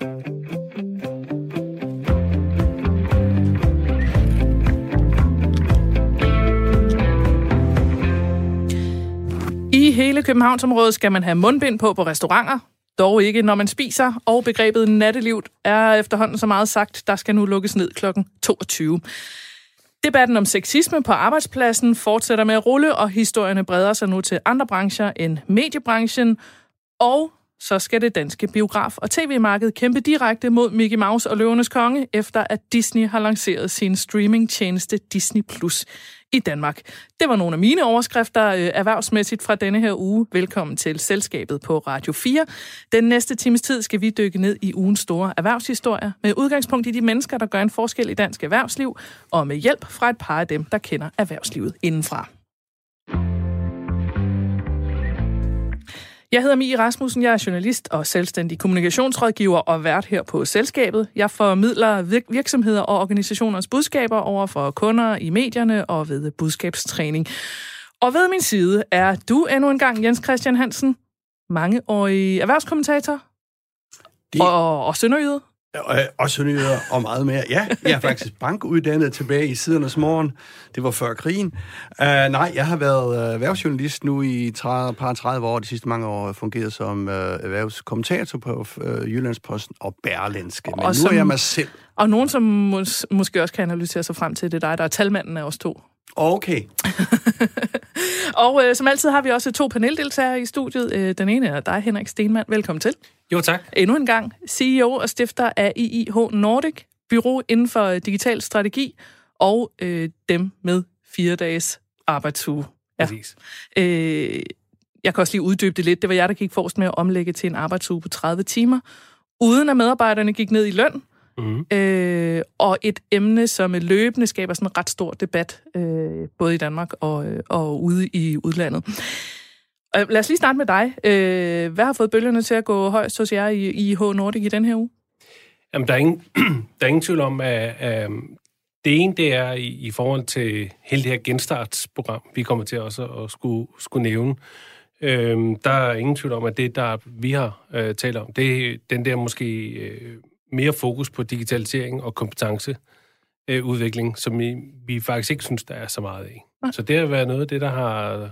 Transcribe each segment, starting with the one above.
I hele Københavnsområdet skal man have mundbind på på restauranter, dog ikke når man spiser, og begrebet natteliv er efterhånden så meget sagt, der skal nu lukkes ned kl. 22. Debatten om sexisme på arbejdspladsen fortsætter med at rulle, og historierne breder sig nu til andre brancher end mediebranchen, og så skal det danske biograf- og tv-marked kæmpe direkte mod Mickey Mouse og Løvenes Konge, efter at Disney har lanceret sin streamingtjeneste Disney Plus i Danmark. Det var nogle af mine overskrifter øh, erhvervsmæssigt fra denne her uge. Velkommen til Selskabet på Radio 4. Den næste times tid skal vi dykke ned i ugens store erhvervshistorier med udgangspunkt i de mennesker, der gør en forskel i dansk erhvervsliv, og med hjælp fra et par af dem, der kender erhvervslivet indenfra. Jeg hedder Mie Rasmussen, jeg er journalist og selvstændig kommunikationsrådgiver og vært her på selskabet. Jeg formidler virksomheder og organisationers budskaber over for kunder i medierne og ved budskabstræning. Og ved min side er du endnu en gang Jens Christian Hansen, mangeårig erhvervskommentator det... og, og sønderjyde. Og, også nyheder og meget mere. Ja, jeg er faktisk bankuddannet tilbage i sidernes morgen. Det var før krigen. Uh, nej, jeg har været uh, erhvervsjournalist nu i 30, par 30 år. De sidste mange år fungeret som uh, erhvervskommentator på uh, Jyllandsposten og Berlinske. Men og nu som, er jeg mig selv. Og nogen, som mås- måske også kan analysere sig frem til, det er dig, der er talmanden af os to. Okay. og øh, som altid har vi også to paneldeltagere i studiet. Øh, den ene er dig, Henrik Stenmann. Velkommen til. Jo, tak. Endnu en gang CEO og stifter af IIH Nordic, bureau inden for digital strategi, og øh, dem med fire dages arbejdsuge. Ja. Præcis. Øh, jeg kan også lige uddybe det lidt. Det var jeg, der gik forrest med at omlægge til en arbejdsuge på 30 timer, uden at medarbejderne gik ned i løn, Mm. Øh, og et emne, som løbende skaber sådan en ret stor debat, øh, både i Danmark og, og ude i udlandet. Og lad os lige starte med dig. Øh, hvad har fået bølgerne til at gå højst hos jer i, i H Nordic i den her uge? Jamen, der er ingen, der er ingen tvivl om, at, at det ene, det er i, i forhold til hele det her genstartsprogram, vi kommer til også at skulle, skulle nævne. Øhm, der er ingen tvivl om, at det, der vi har øh, talt om, det er den der måske øh, mere fokus på digitalisering og kompetenceudvikling, som vi, vi faktisk ikke synes, der er så meget af. Ja. Så det har været noget af det, der har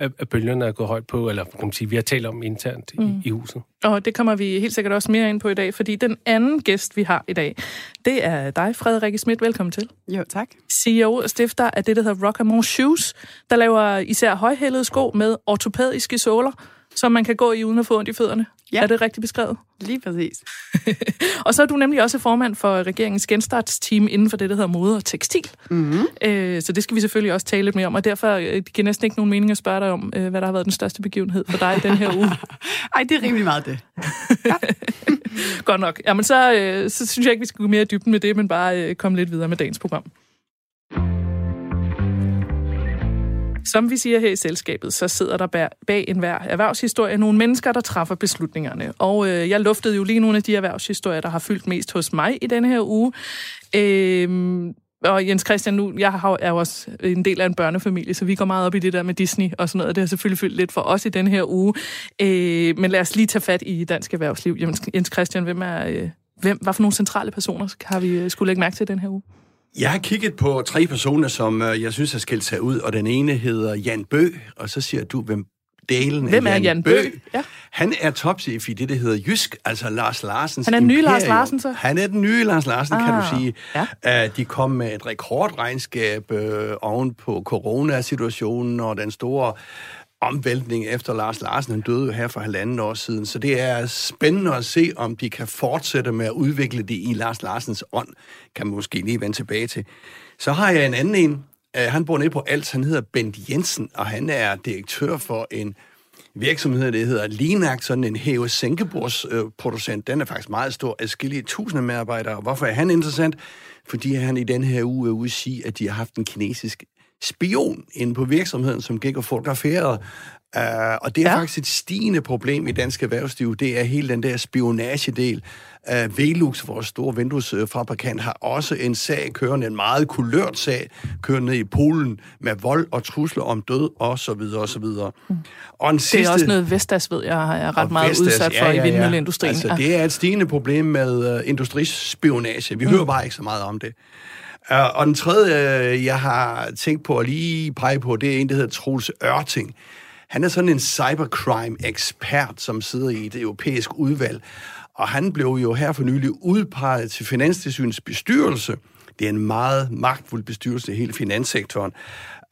at bølgerne er gået højt på, eller kan man sige, vi har talt om internt mm. i, i huset. Og det kommer vi helt sikkert også mere ind på i dag, fordi den anden gæst, vi har i dag, det er dig, Frederikke Schmidt. Velkommen til. Jo, tak. CEO og stifter af det, der hedder Rockamore Shoes, der laver især højhældede sko med ortopædiske såler, som man kan gå i uden at få ondt i fødderne. Ja. Er det rigtigt beskrevet? Lige præcis. og så er du nemlig også formand for regeringens genstartsteam inden for det, der hedder mode og tekstil. Mm-hmm. Øh, så det skal vi selvfølgelig også tale lidt mere om, og derfor øh, det giver næsten ikke nogen mening at spørge dig om, øh, hvad der har været den største begivenhed for dig den her uge. Ej, det er rimelig meget det. Ja. Godt nok. Jamen, så, øh, så synes jeg ikke, vi skal gå mere i dybden med det, men bare øh, komme lidt videre med dagens program. Som vi siger her i selskabet, så sidder der bag enhver erhvervshistorie nogle mennesker, der træffer beslutningerne. Og øh, jeg luftede jo lige nogle af de erhvervshistorier, der har fyldt mest hos mig i denne her uge. Øh, og Jens Christian, nu, jeg har, er jo også en del af en børnefamilie, så vi går meget op i det der med Disney og sådan noget, det har selvfølgelig fyldt lidt for os i den her uge. Øh, men lad os lige tage fat i dansk erhvervsliv. Jens, Christian, hvem er, øh, hvem, hvad for nogle centrale personer har vi øh, skulle lægge mærke til den her uge? Jeg har kigget på tre personer, som øh, jeg synes har skilt sig ud, og den ene hedder Jan Bø, og så siger du, hvem delen Hvem er Jan, Jan Bø? Bø? Ja. Han er topchef i det, der hedder Jysk, altså Lars Larsens Han er den nye Lars Larsen, så? Han er den nye Lars Larsen, ah, kan du ah, sige. Ja. Uh, de kom med et rekordregnskab uh, oven på coronasituationen og den store omvæltning efter Lars Larsen. Han døde jo her for halvanden år siden, så det er spændende at se, om de kan fortsætte med at udvikle det i Lars Larsens ånd. Kan man måske lige vende tilbage til. Så har jeg en anden en. Øh, han bor nede på Alt. Han hedder Bent Jensen, og han er direktør for en virksomhed, det hedder Linak, sådan en hæve sænkebordsproducent. Øh, den er faktisk meget stor, adskillige tusinde medarbejdere. Hvorfor er han interessant? Fordi han i den her uge er ude at sige, at de har haft en kinesisk spion inde på virksomheden, som gik og fotograferede Uh, og det er ja. faktisk et stigende problem i dansk erhvervsliv. Det er hele den der spionagedel. Uh, Velux, vores store vinduesfabrikant, har også en sag kørende, en meget kulørt sag, kørende i Polen med vold og trusler om død og så videre og så videre. Mm. Og en sidste, det er også noget Vestas, ved jeg, er ret meget Vestas, udsat for ja, ja, ja. i vindmølleindustrien. Altså, det er et stigende problem med uh, industrispionage. Vi mm. hører bare ikke så meget om det. Og den tredje, øh, jeg har tænkt på at lige pege på, det er en, der hedder Troels Ørting. Han er sådan en cybercrime-ekspert, som sidder i det europæiske udvalg, og han blev jo her for nylig udpeget til Finanstilsynets bestyrelse. Det er en meget magtfuld bestyrelse i hele finanssektoren.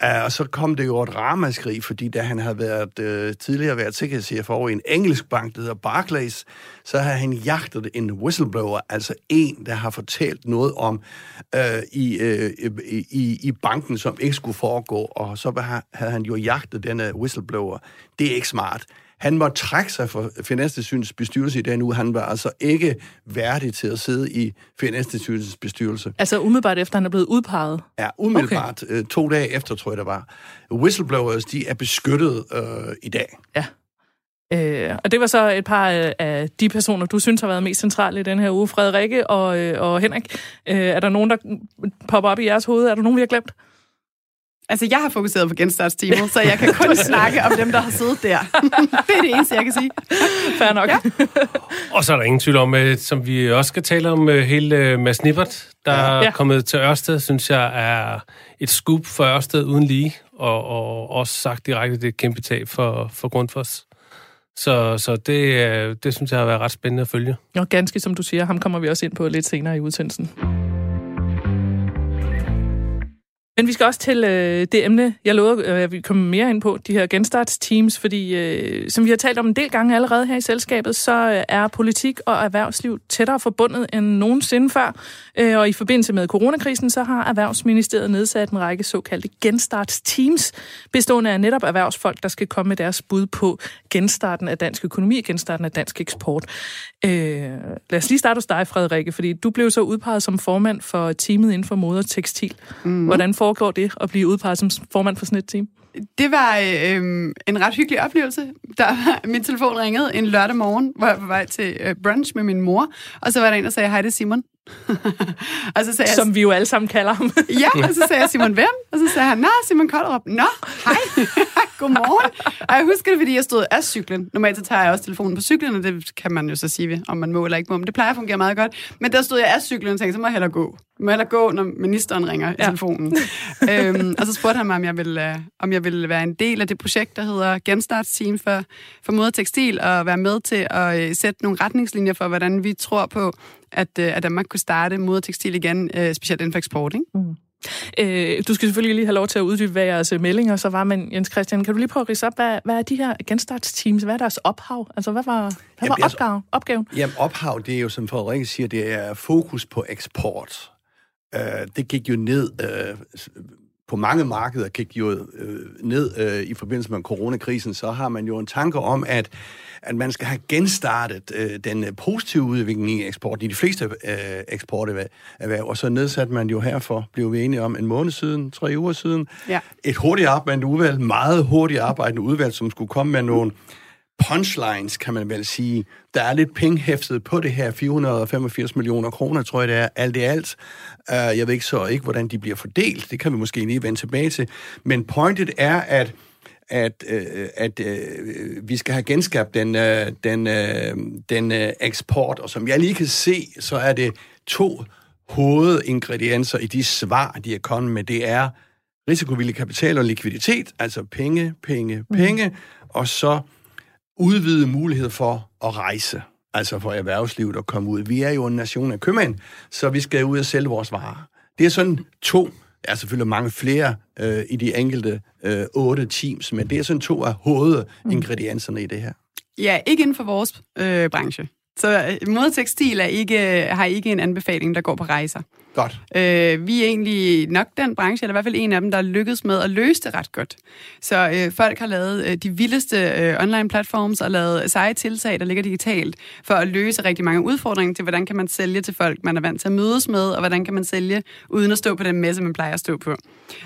Uh, og så kom det jo et ramaskrig, fordi da han havde været, øh, tidligere været sikkerhedschef over i en engelsk bank, der hedder Barclays, så havde han jagtet en whistleblower, altså en, der har fortalt noget om øh, i, øh, i, i banken, som ikke skulle foregå, og så havde han jo jagtet denne whistleblower. Det er ikke smart. Han måtte trække sig fra Finanstilsynets bestyrelse i den uge. Han var altså ikke værdig til at sidde i Finanstilsynets bestyrelse. Altså umiddelbart efter, han er blevet udpeget? Ja, umiddelbart. Okay. Øh, to dage efter, tror jeg, det var. Whistleblowers, de er beskyttet øh, i dag. Ja. Øh, og det var så et par af de personer, du synes har været mest centrale i den her uge. Frederikke og, øh, og Henrik. Øh, er der nogen, der popper op i jeres hoved? Er der nogen, vi har glemt? Altså, jeg har fokuseret på genstartsteamet, så jeg kan kun snakke om dem, der har siddet der. det er det eneste, jeg kan sige. Fair nok. Ja. og så er der ingen tvivl om, øh, som vi også skal tale om, øh, hele øh, Mads Nippert, der ja. er kommet til Ørsted, synes jeg er et scoop for Ørsted uden lige, og, og også sagt direkte, det er et kæmpe tab for, for Grundfos. Så, så det, det synes jeg har været ret spændende at følge. Og ganske som du siger, ham kommer vi også ind på lidt senere i udsendelsen. Men vi skal også til øh, det emne, jeg lovede, øh, at vi kommer mere ind på, de her genstartsteams, fordi øh, som vi har talt om en del gange allerede her i selskabet, så øh, er politik og erhvervsliv tættere forbundet end nogensinde før. Øh, og i forbindelse med coronakrisen, så har Erhvervsministeriet nedsat en række såkaldte genstartsteams, bestående af netop erhvervsfolk, der skal komme med deres bud på genstarten af dansk økonomi, genstarten af dansk eksport. Øh, lad os lige starte hos dig, Frederikke, fordi du blev så udpeget som formand for teamet inden for mode og tekstil. Mm. Hvordan foregår det at blive udpeget som formand for sådan et team? Det var øh, en ret hyggelig oplevelse. Der, var, min telefon ringede en lørdag morgen, hvor jeg var på vej til øh, brunch med min mor, og så var der en, der sagde, hej, det er Simon og så sagde Som jeg, vi jo alle sammen kalder ham. ja, og så sagde jeg, Simon, hvem? Og så sagde han, nå, Simon Kollerup. Nå, hej, godmorgen. Og jeg husker det, fordi jeg stod af cyklen. Normalt så tager jeg også telefonen på cyklen, og det kan man jo så sige, om man må eller ikke må. Men det plejer at fungere meget godt. Men der stod jeg af cyklen og tænkte, så må jeg hellere gå. Jeg må hellere gå, når ministeren ringer ja. i telefonen. øhm, og så spurgte han mig, om jeg, ville, uh, om jeg ville være en del af det projekt, der hedder Genstartsteam for, for mode og tekstil, og være med til at uh, sætte nogle retningslinjer for, hvordan vi tror på, at, uh, at Danmark kunne starte mode og tekstil igen, uh, specielt inden for eksport. Ikke? Mm. Øh, du skal selvfølgelig lige have lov til at uddybe, hvad jeres meldinger så var, men Jens Christian, kan du lige prøve at rise op, hvad, hvad er de her genstartsteams, hvad er deres ophav? Altså, hvad var, hvad jamen, var opgave, altså, opgaven? Jamen, ophav, det er jo, som Frederik siger, det er fokus på eksport. Uh, det gik jo ned uh, på mange markeder gik jo øh, ned øh, i forbindelse med coronakrisen, så har man jo en tanke om, at, at man skal have genstartet øh, den positive udvikling i eksport i de fleste øh, eksporterhverv, og så nedsatte man jo herfor, blev vi enige om, en måned siden, tre uger siden, ja. et hurtigt arbejdende udvalg, meget hurtigt arbejdende udvalg, som skulle komme med nogle punchlines, kan man vel sige. Der er lidt penge hæftet på det her, 485 millioner kroner, tror jeg det er, alt i alt. Uh, jeg ved ikke så ikke, hvordan de bliver fordelt, det kan vi måske lige vende tilbage til. Men pointet er, at at, øh, at øh, vi skal have genskabt den, øh, den, øh, den øh, eksport, og som jeg lige kan se, så er det to hovedingredienser i de svar, de er kommet med. Det er risikovillig kapital og likviditet, altså penge, penge, penge, mm. og så udvide mulighed for at rejse, altså for erhvervslivet at komme ud. Vi er jo en nation af købmænd, så vi skal ud og sælge vores varer. Det er sådan to, der er selvfølgelig mange flere øh, i de enkelte øh, otte teams, men det er sådan to af hovedingredienserne i det her. Ja, ikke inden for vores øh, branche. Så øh, modetekstil er ikke, har ikke en anbefaling, der går på rejser. Godt. Øh, vi er egentlig nok den branche, eller i hvert fald en af dem, der lykkedes med at løse det ret godt. Så øh, folk har lavet øh, de vildeste øh, online-platforms og lavet seje tiltag, der ligger digitalt, for at løse rigtig mange udfordringer til, hvordan kan man sælge til folk, man er vant til at mødes med, og hvordan kan man sælge uden at stå på den messe, man plejer at stå på.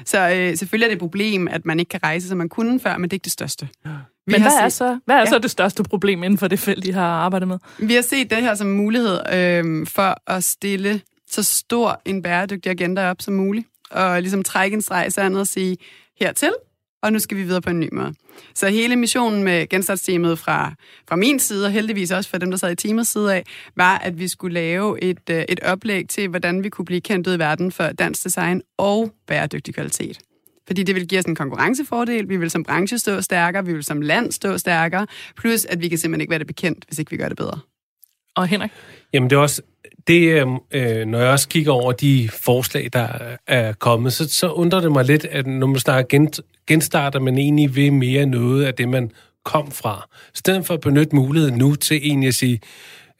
Så øh, selvfølgelig er det et problem, at man ikke kan rejse, som man kunne før, men det er ikke det største. Vi men hvad, set, er så, hvad er ja. så det største problem inden for det felt, I har arbejdet med? Vi har set det her som mulighed øh, for at stille så stor en bæredygtig agenda op som muligt, og ligesom trække en streg i sandet og sige, hertil, og nu skal vi videre på en ny måde. Så hele missionen med genstartsteamet fra, fra min side, og heldigvis også fra dem, der sad i teamets side af, var, at vi skulle lave et, øh, et oplæg til, hvordan vi kunne blive kendt ud i verden for dansk design og bæredygtig kvalitet. Fordi det vil give os en konkurrencefordel, vi vil som branche stå stærkere, vi vil som land stå stærkere, plus at vi kan simpelthen ikke være det bekendt, hvis ikke vi gør det bedre. Og Henrik? Jamen det er også det, øhm, øh, når jeg også kigger over de forslag, der er kommet, så, så undrer det mig lidt, at når man snakker gen, genstarter, man egentlig ved mere noget af det, man kom fra. I stedet for at benytte muligheden nu til egentlig at sige,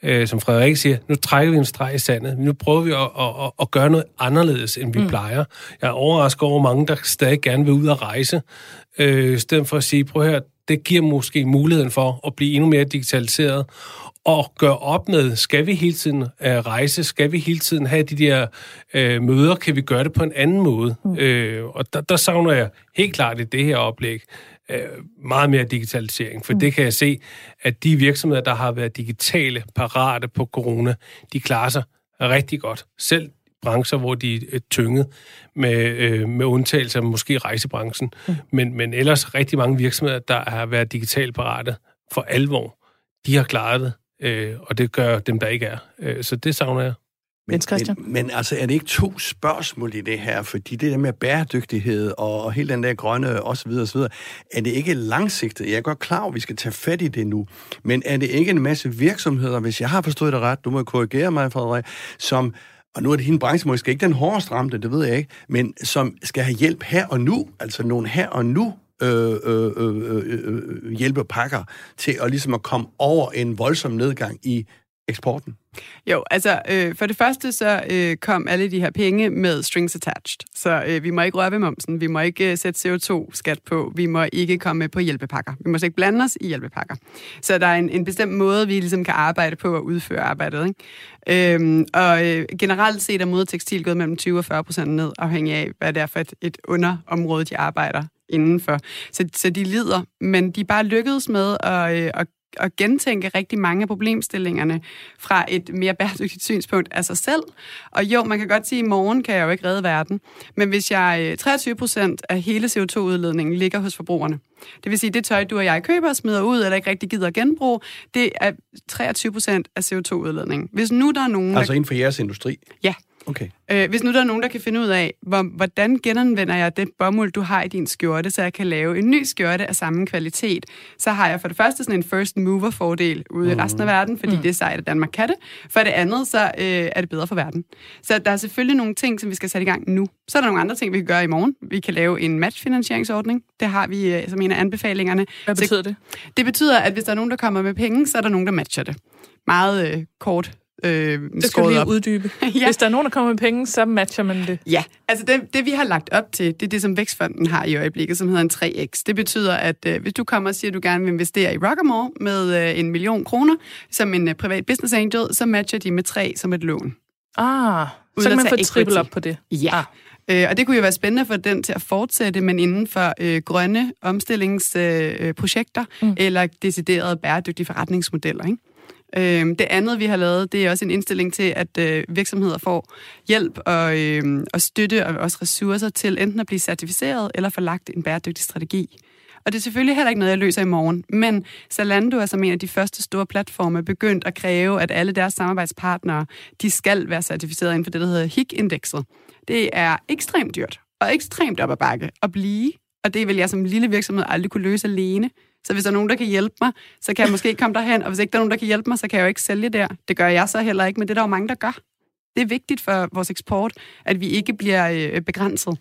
øh, som Frederik siger, nu trækker vi en streg i sandet. Nu prøver vi at, at, at, at gøre noget anderledes, end vi mm. plejer. Jeg er overrasket over mange, der stadig gerne vil ud og rejse. Øh, I stedet for at sige, prøv her, det giver måske muligheden for at blive endnu mere digitaliseret og gøre op med, skal vi hele tiden uh, rejse, skal vi hele tiden have de der uh, møder, kan vi gøre det på en anden måde? Mm. Uh, og der, der savner jeg helt klart i det her oplæg uh, meget mere digitalisering, for mm. det kan jeg se, at de virksomheder, der har været digitale parate på corona, de klarer sig rigtig godt. Selv brancher, hvor de er tynget, med, øh, med undtagelse af måske rejsebranchen. Mm. Men, men ellers rigtig mange virksomheder, der har været digitalt parate for alvor, de har klaret det øh, og det gør dem, der ikke er. Øh, så det savner jeg. Men, men, men altså, er det ikke to spørgsmål i det her? Fordi det der med bæredygtighed og, og hele den der grønne osv. osv., er det ikke langsigtet? Jeg er godt klar over, at vi skal tage fat i det nu. Men er det ikke en masse virksomheder, hvis jeg har forstået det ret, du må korrigere mig, Frederik, som og nu er det hende branche måske ikke den hårdest ramte, det ved jeg ikke, men som skal have hjælp her og nu, altså nogle her og nu øh, øh, øh, øh, hjælpepakker til at, ligesom at komme over en voldsom nedgang i eksporten? Jo, altså øh, for det første så øh, kom alle de her penge med strings attached. Så øh, vi må ikke røre ved momsen, vi må ikke øh, sætte CO2-skat på, vi må ikke komme på hjælpepakker. Vi må ikke blande os i hjælpepakker. Så der er en, en bestemt måde, vi ligesom kan arbejde på at udføre arbejdet. Ikke? Øhm, og øh, generelt set er modetekstil gået mellem 20 og 40 procent ned, afhængig af, hvad det er for et, et underområde, de arbejder indenfor. Så, så de lider, men de er bare lykkedes med at, øh, at at gentænke rigtig mange af problemstillingerne fra et mere bæredygtigt synspunkt af sig selv. Og jo, man kan godt sige, at i morgen kan jeg jo ikke redde verden, men hvis jeg 23 øh, procent af hele CO2-udledningen ligger hos forbrugerne, det vil sige, det tøj, du og jeg køber smider ud, eller ikke rigtig gider at genbruge, det er 23 procent af CO2-udledningen. Hvis nu der er nogen... Altså inden for jeres industri? Ja. Okay. Øh, hvis nu der er nogen, der kan finde ud af, hvor, hvordan genanvender jeg det bomuld, du har i din skjorte, så jeg kan lave en ny skjorte af samme kvalitet, så har jeg for det første sådan en first mover fordel ude mm. i resten af verden, fordi mm. det er sejt, at Danmark kan det. For det andet, så øh, er det bedre for verden. Så der er selvfølgelig nogle ting, som vi skal sætte i gang nu. Så er der nogle andre ting, vi kan gøre i morgen. Vi kan lave en matchfinansieringsordning. Det har vi øh, som en af anbefalingerne. Hvad betyder det? Det betyder, at hvis der er nogen, der kommer med penge, så er der nogen, der matcher det. Meget øh, kort øh, det skal vi lige op. uddybe. ja. Hvis der er nogen, der kommer med penge, så matcher man det. Ja, altså det, det vi har lagt op til, det er det, som Vækstfonden har i øjeblikket, som hedder en 3X. Det betyder, at øh, hvis du kommer og siger, at du gerne vil investere i Rockamore med øh, en million kroner, som en øh, privat business angel, så matcher de med 3 som et lån. Ah, så kan man få triple op på det. Ja. Ah. Øh, og det kunne jo være spændende for den til at fortsætte, men inden for øh, grønne omstillingsprojekter øh, mm. eller deciderede bæredygtige forretningsmodeller. Ikke? Øh, det andet, vi har lavet, det er også en indstilling til, at øh, virksomheder får hjælp og, øh, og støtte og også ressourcer til enten at blive certificeret eller få lagt en bæredygtig strategi. Og det er selvfølgelig heller ikke noget, jeg løser i morgen, men Zalando er som en af de første store platforme begyndt at kræve, at alle deres samarbejdspartnere, de skal være certificeret inden for det, der hedder HIG-indekset. Det er ekstremt dyrt og ekstremt op ad bakke at blive, og det vil jeg som lille virksomhed aldrig kunne løse alene. Så hvis der er nogen, der kan hjælpe mig, så kan jeg måske komme derhen, og hvis ikke der er nogen, der kan hjælpe mig, så kan jeg jo ikke sælge der. Det gør jeg så heller ikke, men det er der jo mange, der gør. Det er vigtigt for vores eksport, at vi ikke bliver øh, begrænset.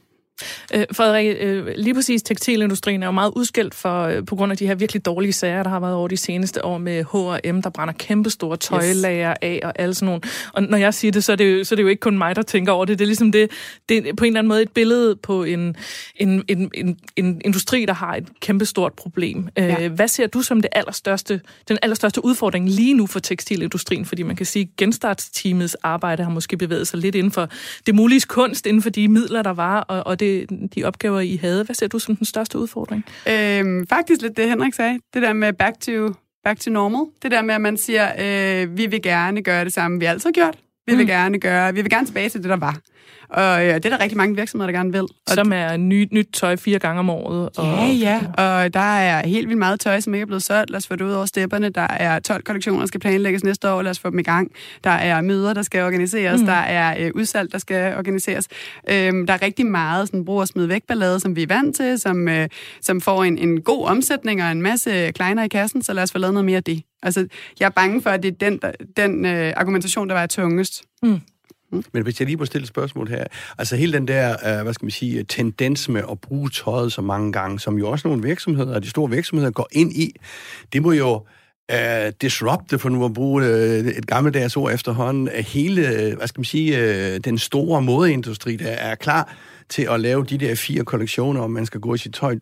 Øh, Frederik, øh, lige præcis tekstilindustrien er jo meget udskilt for, øh, på grund af de her virkelig dårlige sager, der har været over de seneste år med H&M, der brænder kæmpestore tøjlager yes. af og alt sådan nogle. Og når jeg siger det, så er det, jo, så er det jo ikke kun mig, der tænker over det. Det er ligesom det, det er på en eller anden måde et billede på en, en, en, en, en industri, der har et kæmpestort problem. Øh, ja. Hvad ser du som det allerstørste, den allerstørste udfordring lige nu for tekstilindustrien? Fordi man kan sige, at genstartsteamets arbejde har måske bevæget sig lidt inden for det mulige kunst, inden for de midler, der var, og, og det de opgaver, I havde. Hvad ser du som den største udfordring? Øhm, faktisk lidt det, Henrik sagde. Det der med back to, back to normal. Det der med, at man siger, øh, vi vil gerne gøre det samme, vi altid har gjort. Vi vil mm. gerne gøre, vi vil gerne tilbage til det, der var. Og ja, det er der rigtig mange virksomheder, der gerne vil. Og som er ny, nyt tøj fire gange om året. Og, ja, ja. Og der er helt vildt meget tøj, som ikke er blevet solgt. Lad os få det ud over stepperne. Der er 12 kollektioner, der skal planlægges næste år. Lad os få dem i gang. Der er møder, der skal organiseres. Mm. Der er øh, udsalg, der skal organiseres. Øhm, der er rigtig meget sådan, brug og smid væk ballade, som vi er vant til, som, øh, som får en, en god omsætning og en masse kleiner i kassen. Så lad os få lavet noget mere af det. Altså, jeg er bange for, at det er den, der, den øh, argumentation, der var tungest. Mm. Mm. Men hvis jeg lige må stille et spørgsmål her. Altså hele den der, øh, hvad skal man sige, tendens med at bruge tøjet så mange gange, som jo også nogle virksomheder, de store virksomheder går ind i, det må jo øh, uh, disrupte, for nu at bruge uh, et gammeldags ord efterhånden, at hele, hvad skal man sige, uh, den store modeindustri, der er klar til at lave de der fire kollektioner, om man skal gå i sit tøj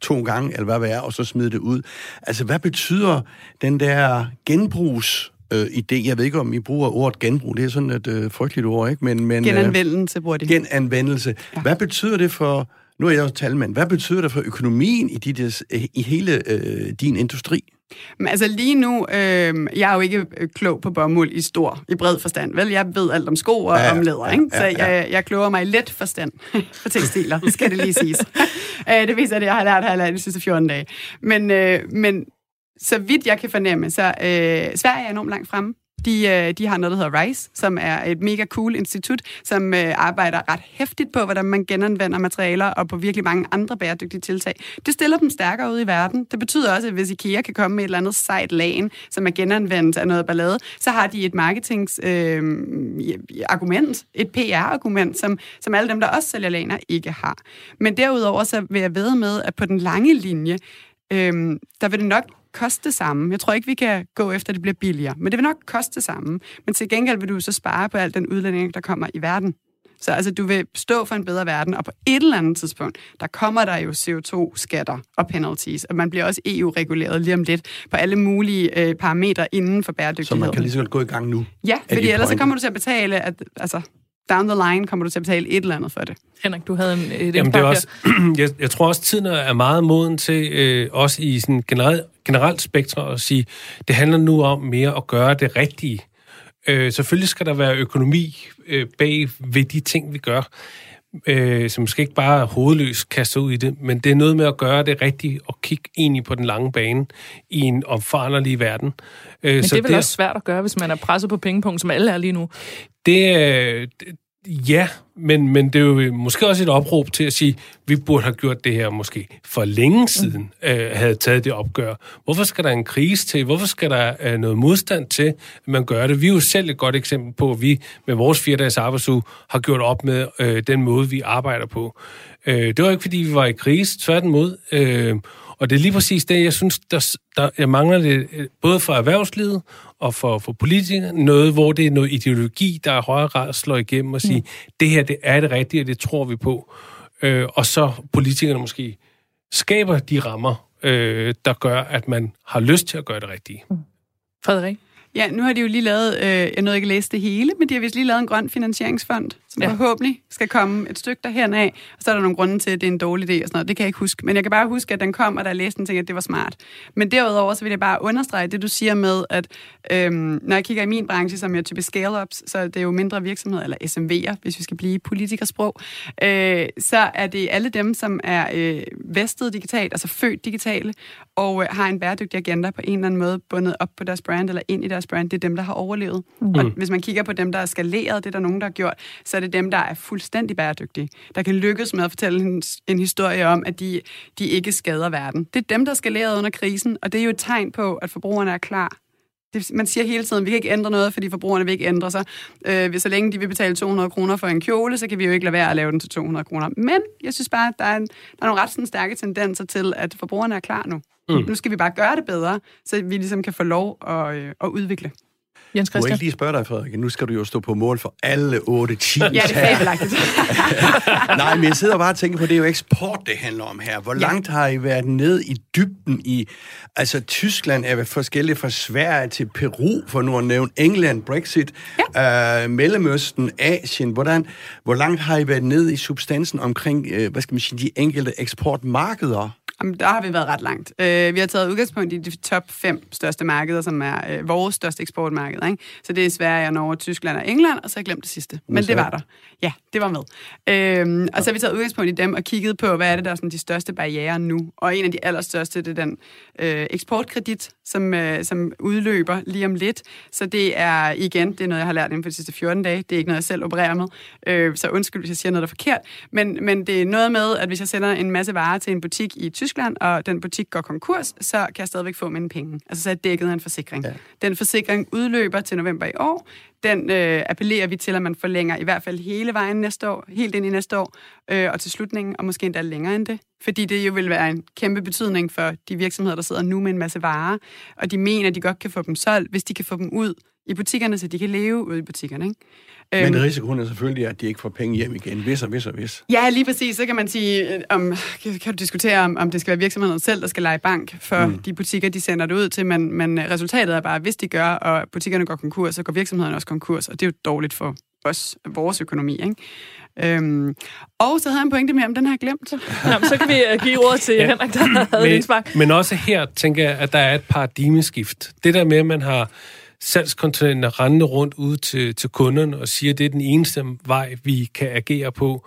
to gange, eller hvad det er, og så smide det ud. Altså, hvad betyder den der genbrugs øh, idé. Jeg ved ikke, om I bruger ordet genbrug. Det er sådan et øh, frygteligt ord, ikke? Men, men, genanvendelse bruger de. Genanvendelse. Ja. Hvad betyder det for... Nu er jeg også talmand. Hvad betyder det for økonomien i, dit, i hele øh, din industri? Men altså lige nu, øh, jeg er jo ikke øh, klog på bomuld i stor, i bred forstand, vel? Jeg ved alt om sko og ja, om læder, ikke? Så ja, ja. jeg, jeg kloger mig i let forstand for tekstiler, skal det lige siges. øh, det viser det, jeg har lært her de sidste 14 dage. Men, øh, men så vidt jeg kan fornemme, så øh, Sverige er enormt langt fremme. De, øh, de har noget, der hedder RISE, som er et mega cool institut, som øh, arbejder ret hæftigt på, hvordan man genanvender materialer og på virkelig mange andre bæredygtige tiltag. Det stiller dem stærkere ud i verden. Det betyder også, at hvis IKEA kan komme med et eller andet sejt lagen, som er genanvendt af noget ballade, så har de et marketingsargument, øh, et PR-argument, som, som alle dem, der også sælger laner, ikke har. Men derudover så vil jeg ved med, at på den lange linje, øh, der vil det nok koste det samme. Jeg tror ikke, vi kan gå efter, at det bliver billigere, men det vil nok koste det samme. Men til gengæld vil du så spare på al den udlænding, der kommer i verden. Så altså, du vil stå for en bedre verden, og på et eller andet tidspunkt, der kommer der jo CO2-skatter og penalties, og man bliver også EU-reguleret lige om lidt på alle mulige øh, parametre inden for bæredygtighed. Så man kan lige så godt gå i gang nu? Ja, fordi ellers så kommer du til at betale, at, altså, down the line kommer du til at betale et eller andet for det. Henrik, du havde en, et Jamen, det er også, jeg, jeg tror også, tiden er meget moden til, øh, også i sådan generelt, generelt spektrum, at sige, det handler nu om mere at gøre det rigtige. Øh, selvfølgelig skal der være økonomi øh, bag ved de ting, vi gør, øh, som måske ikke bare hovedløst kaste ud i det, men det er noget med at gøre det rigtigt og kigge egentlig på den lange bane i en omforanderlig verden. Øh, men så det er vel det, også svært at gøre, hvis man er presset på pengepunkt, som alle er lige nu? Det, øh, Ja, men, men det er jo måske også et opråb til at sige, at vi burde have gjort det her måske for længe siden, øh, havde taget det opgør. Hvorfor skal der en krise til? Hvorfor skal der øh, noget modstand til, at man gør det? Vi er jo selv et godt eksempel på, at vi med vores fire dages arbejdsuge har gjort op med øh, den måde, vi arbejder på. Øh, det var ikke, fordi vi var i krise, tværtimod. Øh, og det er lige præcis det, jeg synes, der, der jeg mangler det, øh, både for erhvervslivet og for, for politikere, noget, hvor det er noget ideologi, der i højere grad slår igennem og siger, mm. det her det er det rigtige, og det tror vi på. Øh, og så politikerne måske skaber de rammer, øh, der gør, at man har lyst til at gøre det rigtige. Mm. Frederik? Ja, nu har de jo lige lavet, øh, jeg nåede ikke at læse det hele, men de har vist lige lavet en grøn finansieringsfond, som ja. forhåbentlig skal komme et stykke derhen af. Og så er der nogle grunde til, at det er en dårlig idé og sådan noget. Det kan jeg ikke huske. Men jeg kan bare huske, at den kom, og da jeg læste den, tænkte at det var smart. Men derudover, så vil jeg bare understrege det, du siger med, at øhm, når jeg kigger i min branche, som er typisk scale-ups, så det er jo mindre virksomheder, eller SMV'er, hvis vi skal blive politikersprog, øh, så er det alle dem, som er øh, vestet digitalt, altså født digitale, og øh, har en bæredygtig agenda på en eller anden måde bundet op på deres brand, eller ind i deres brand. Det er dem, der har overlevet. Mm. Og hvis man kigger på dem, der er skaleret, det er der nogen, der har gjort, så er det dem, der er fuldstændig bæredygtige, der kan lykkes med at fortælle en, en historie om, at de, de ikke skader verden. Det er dem, der skal lære under krisen, og det er jo et tegn på, at forbrugerne er klar det, man siger hele tiden, vi kan ikke ændre noget, fordi forbrugerne vil ikke ændre sig. Øh, hvis så længe de vil betale 200 kroner for en kjole, så kan vi jo ikke lade være at lave den til 200 kroner. Men jeg synes bare, at der er, en, der er nogle ret sådan, stærke tendenser til, at forbrugerne er klar nu. Mm. Nu skal vi bare gøre det bedre, så vi ligesom kan få lov at, øh, at udvikle. Jens Må jeg Christian? ikke lige spørge dig, Frederik? Nu skal du jo stå på mål for alle 8 10 Ja, det er fabelagtigt. Nej, men jeg sidder bare og tænker på, det er jo eksport, det handler om her. Hvor Ja. langt har I været ned i dybden i... Altså, Tyskland er forskelligt fra Sverige til Peru, for nu at nævne England, Brexit, ja. øh, Mellemøsten, Asien. Hvordan, hvor langt har I været ned i substansen omkring, øh, hvad skal man sige, de enkelte eksportmarkeder? Jamen, der har vi været ret langt. Øh, vi har taget udgangspunkt i de top fem største markeder, som er øh, vores største eksportmarked. Ikke? Så det er Sverige, Norge, Tyskland og England, og så har jeg glemt det sidste. Men det var der. Ja, det var med. Øh, og så har vi taget udgangspunkt i dem og kigget på, hvad er det, der er sådan de største barriere nu. Og en af de allerstørste, det er den øh, eksportkredit, som, øh, som udløber lige om lidt. Så det er, igen, det er noget, jeg har lært inden for de sidste 14 dage. Det er ikke noget, jeg selv opererer med. Øh, så undskyld, hvis jeg siger noget, der er forkert. Men, men det er noget med, at hvis jeg sender en masse varer til en butik i Tyskland, og den butik går konkurs, så kan jeg stadigvæk få mine penge. Altså så er dækket af en forsikring. Ja. Den forsikring udløber til november i år. Den øh, appellerer vi til, at man forlænger i hvert fald hele vejen næste år, helt ind i næste år, øh, og til slutningen, og måske endda længere end det. Fordi det jo vil være en kæmpe betydning for de virksomheder, der sidder nu med en masse varer, og de mener, at de godt kan få dem solgt, hvis de kan få dem ud i butikkerne, så de kan leve ude i butikkerne. Ikke? Men Øhm, risikoen er selvfølgelig, at de ikke får penge hjem igen, hvis og hvis og hvis. Ja, lige præcis. Så kan man sige, øh, om, kan, du diskutere, om, om det skal være virksomheden selv, der skal lege bank for mm. de butikker, de sender det ud til, men, men øh, resultatet er bare, at hvis de gør, og butikkerne går konkurs, så går virksomheden også konkurs, og det er jo dårligt for os, vores økonomi. Ikke? Øhm, og så havde jeg en pointe mere, om den har jeg glemt. Nå, men så kan vi øh, give ordet til ja. Henrik, der havde men, men også her tænker jeg, at der er et paradigmeskift. Det der med, at man har salgskontinenter rendende rundt ud til, til kunderne og siger, at det er den eneste vej, vi kan agere på.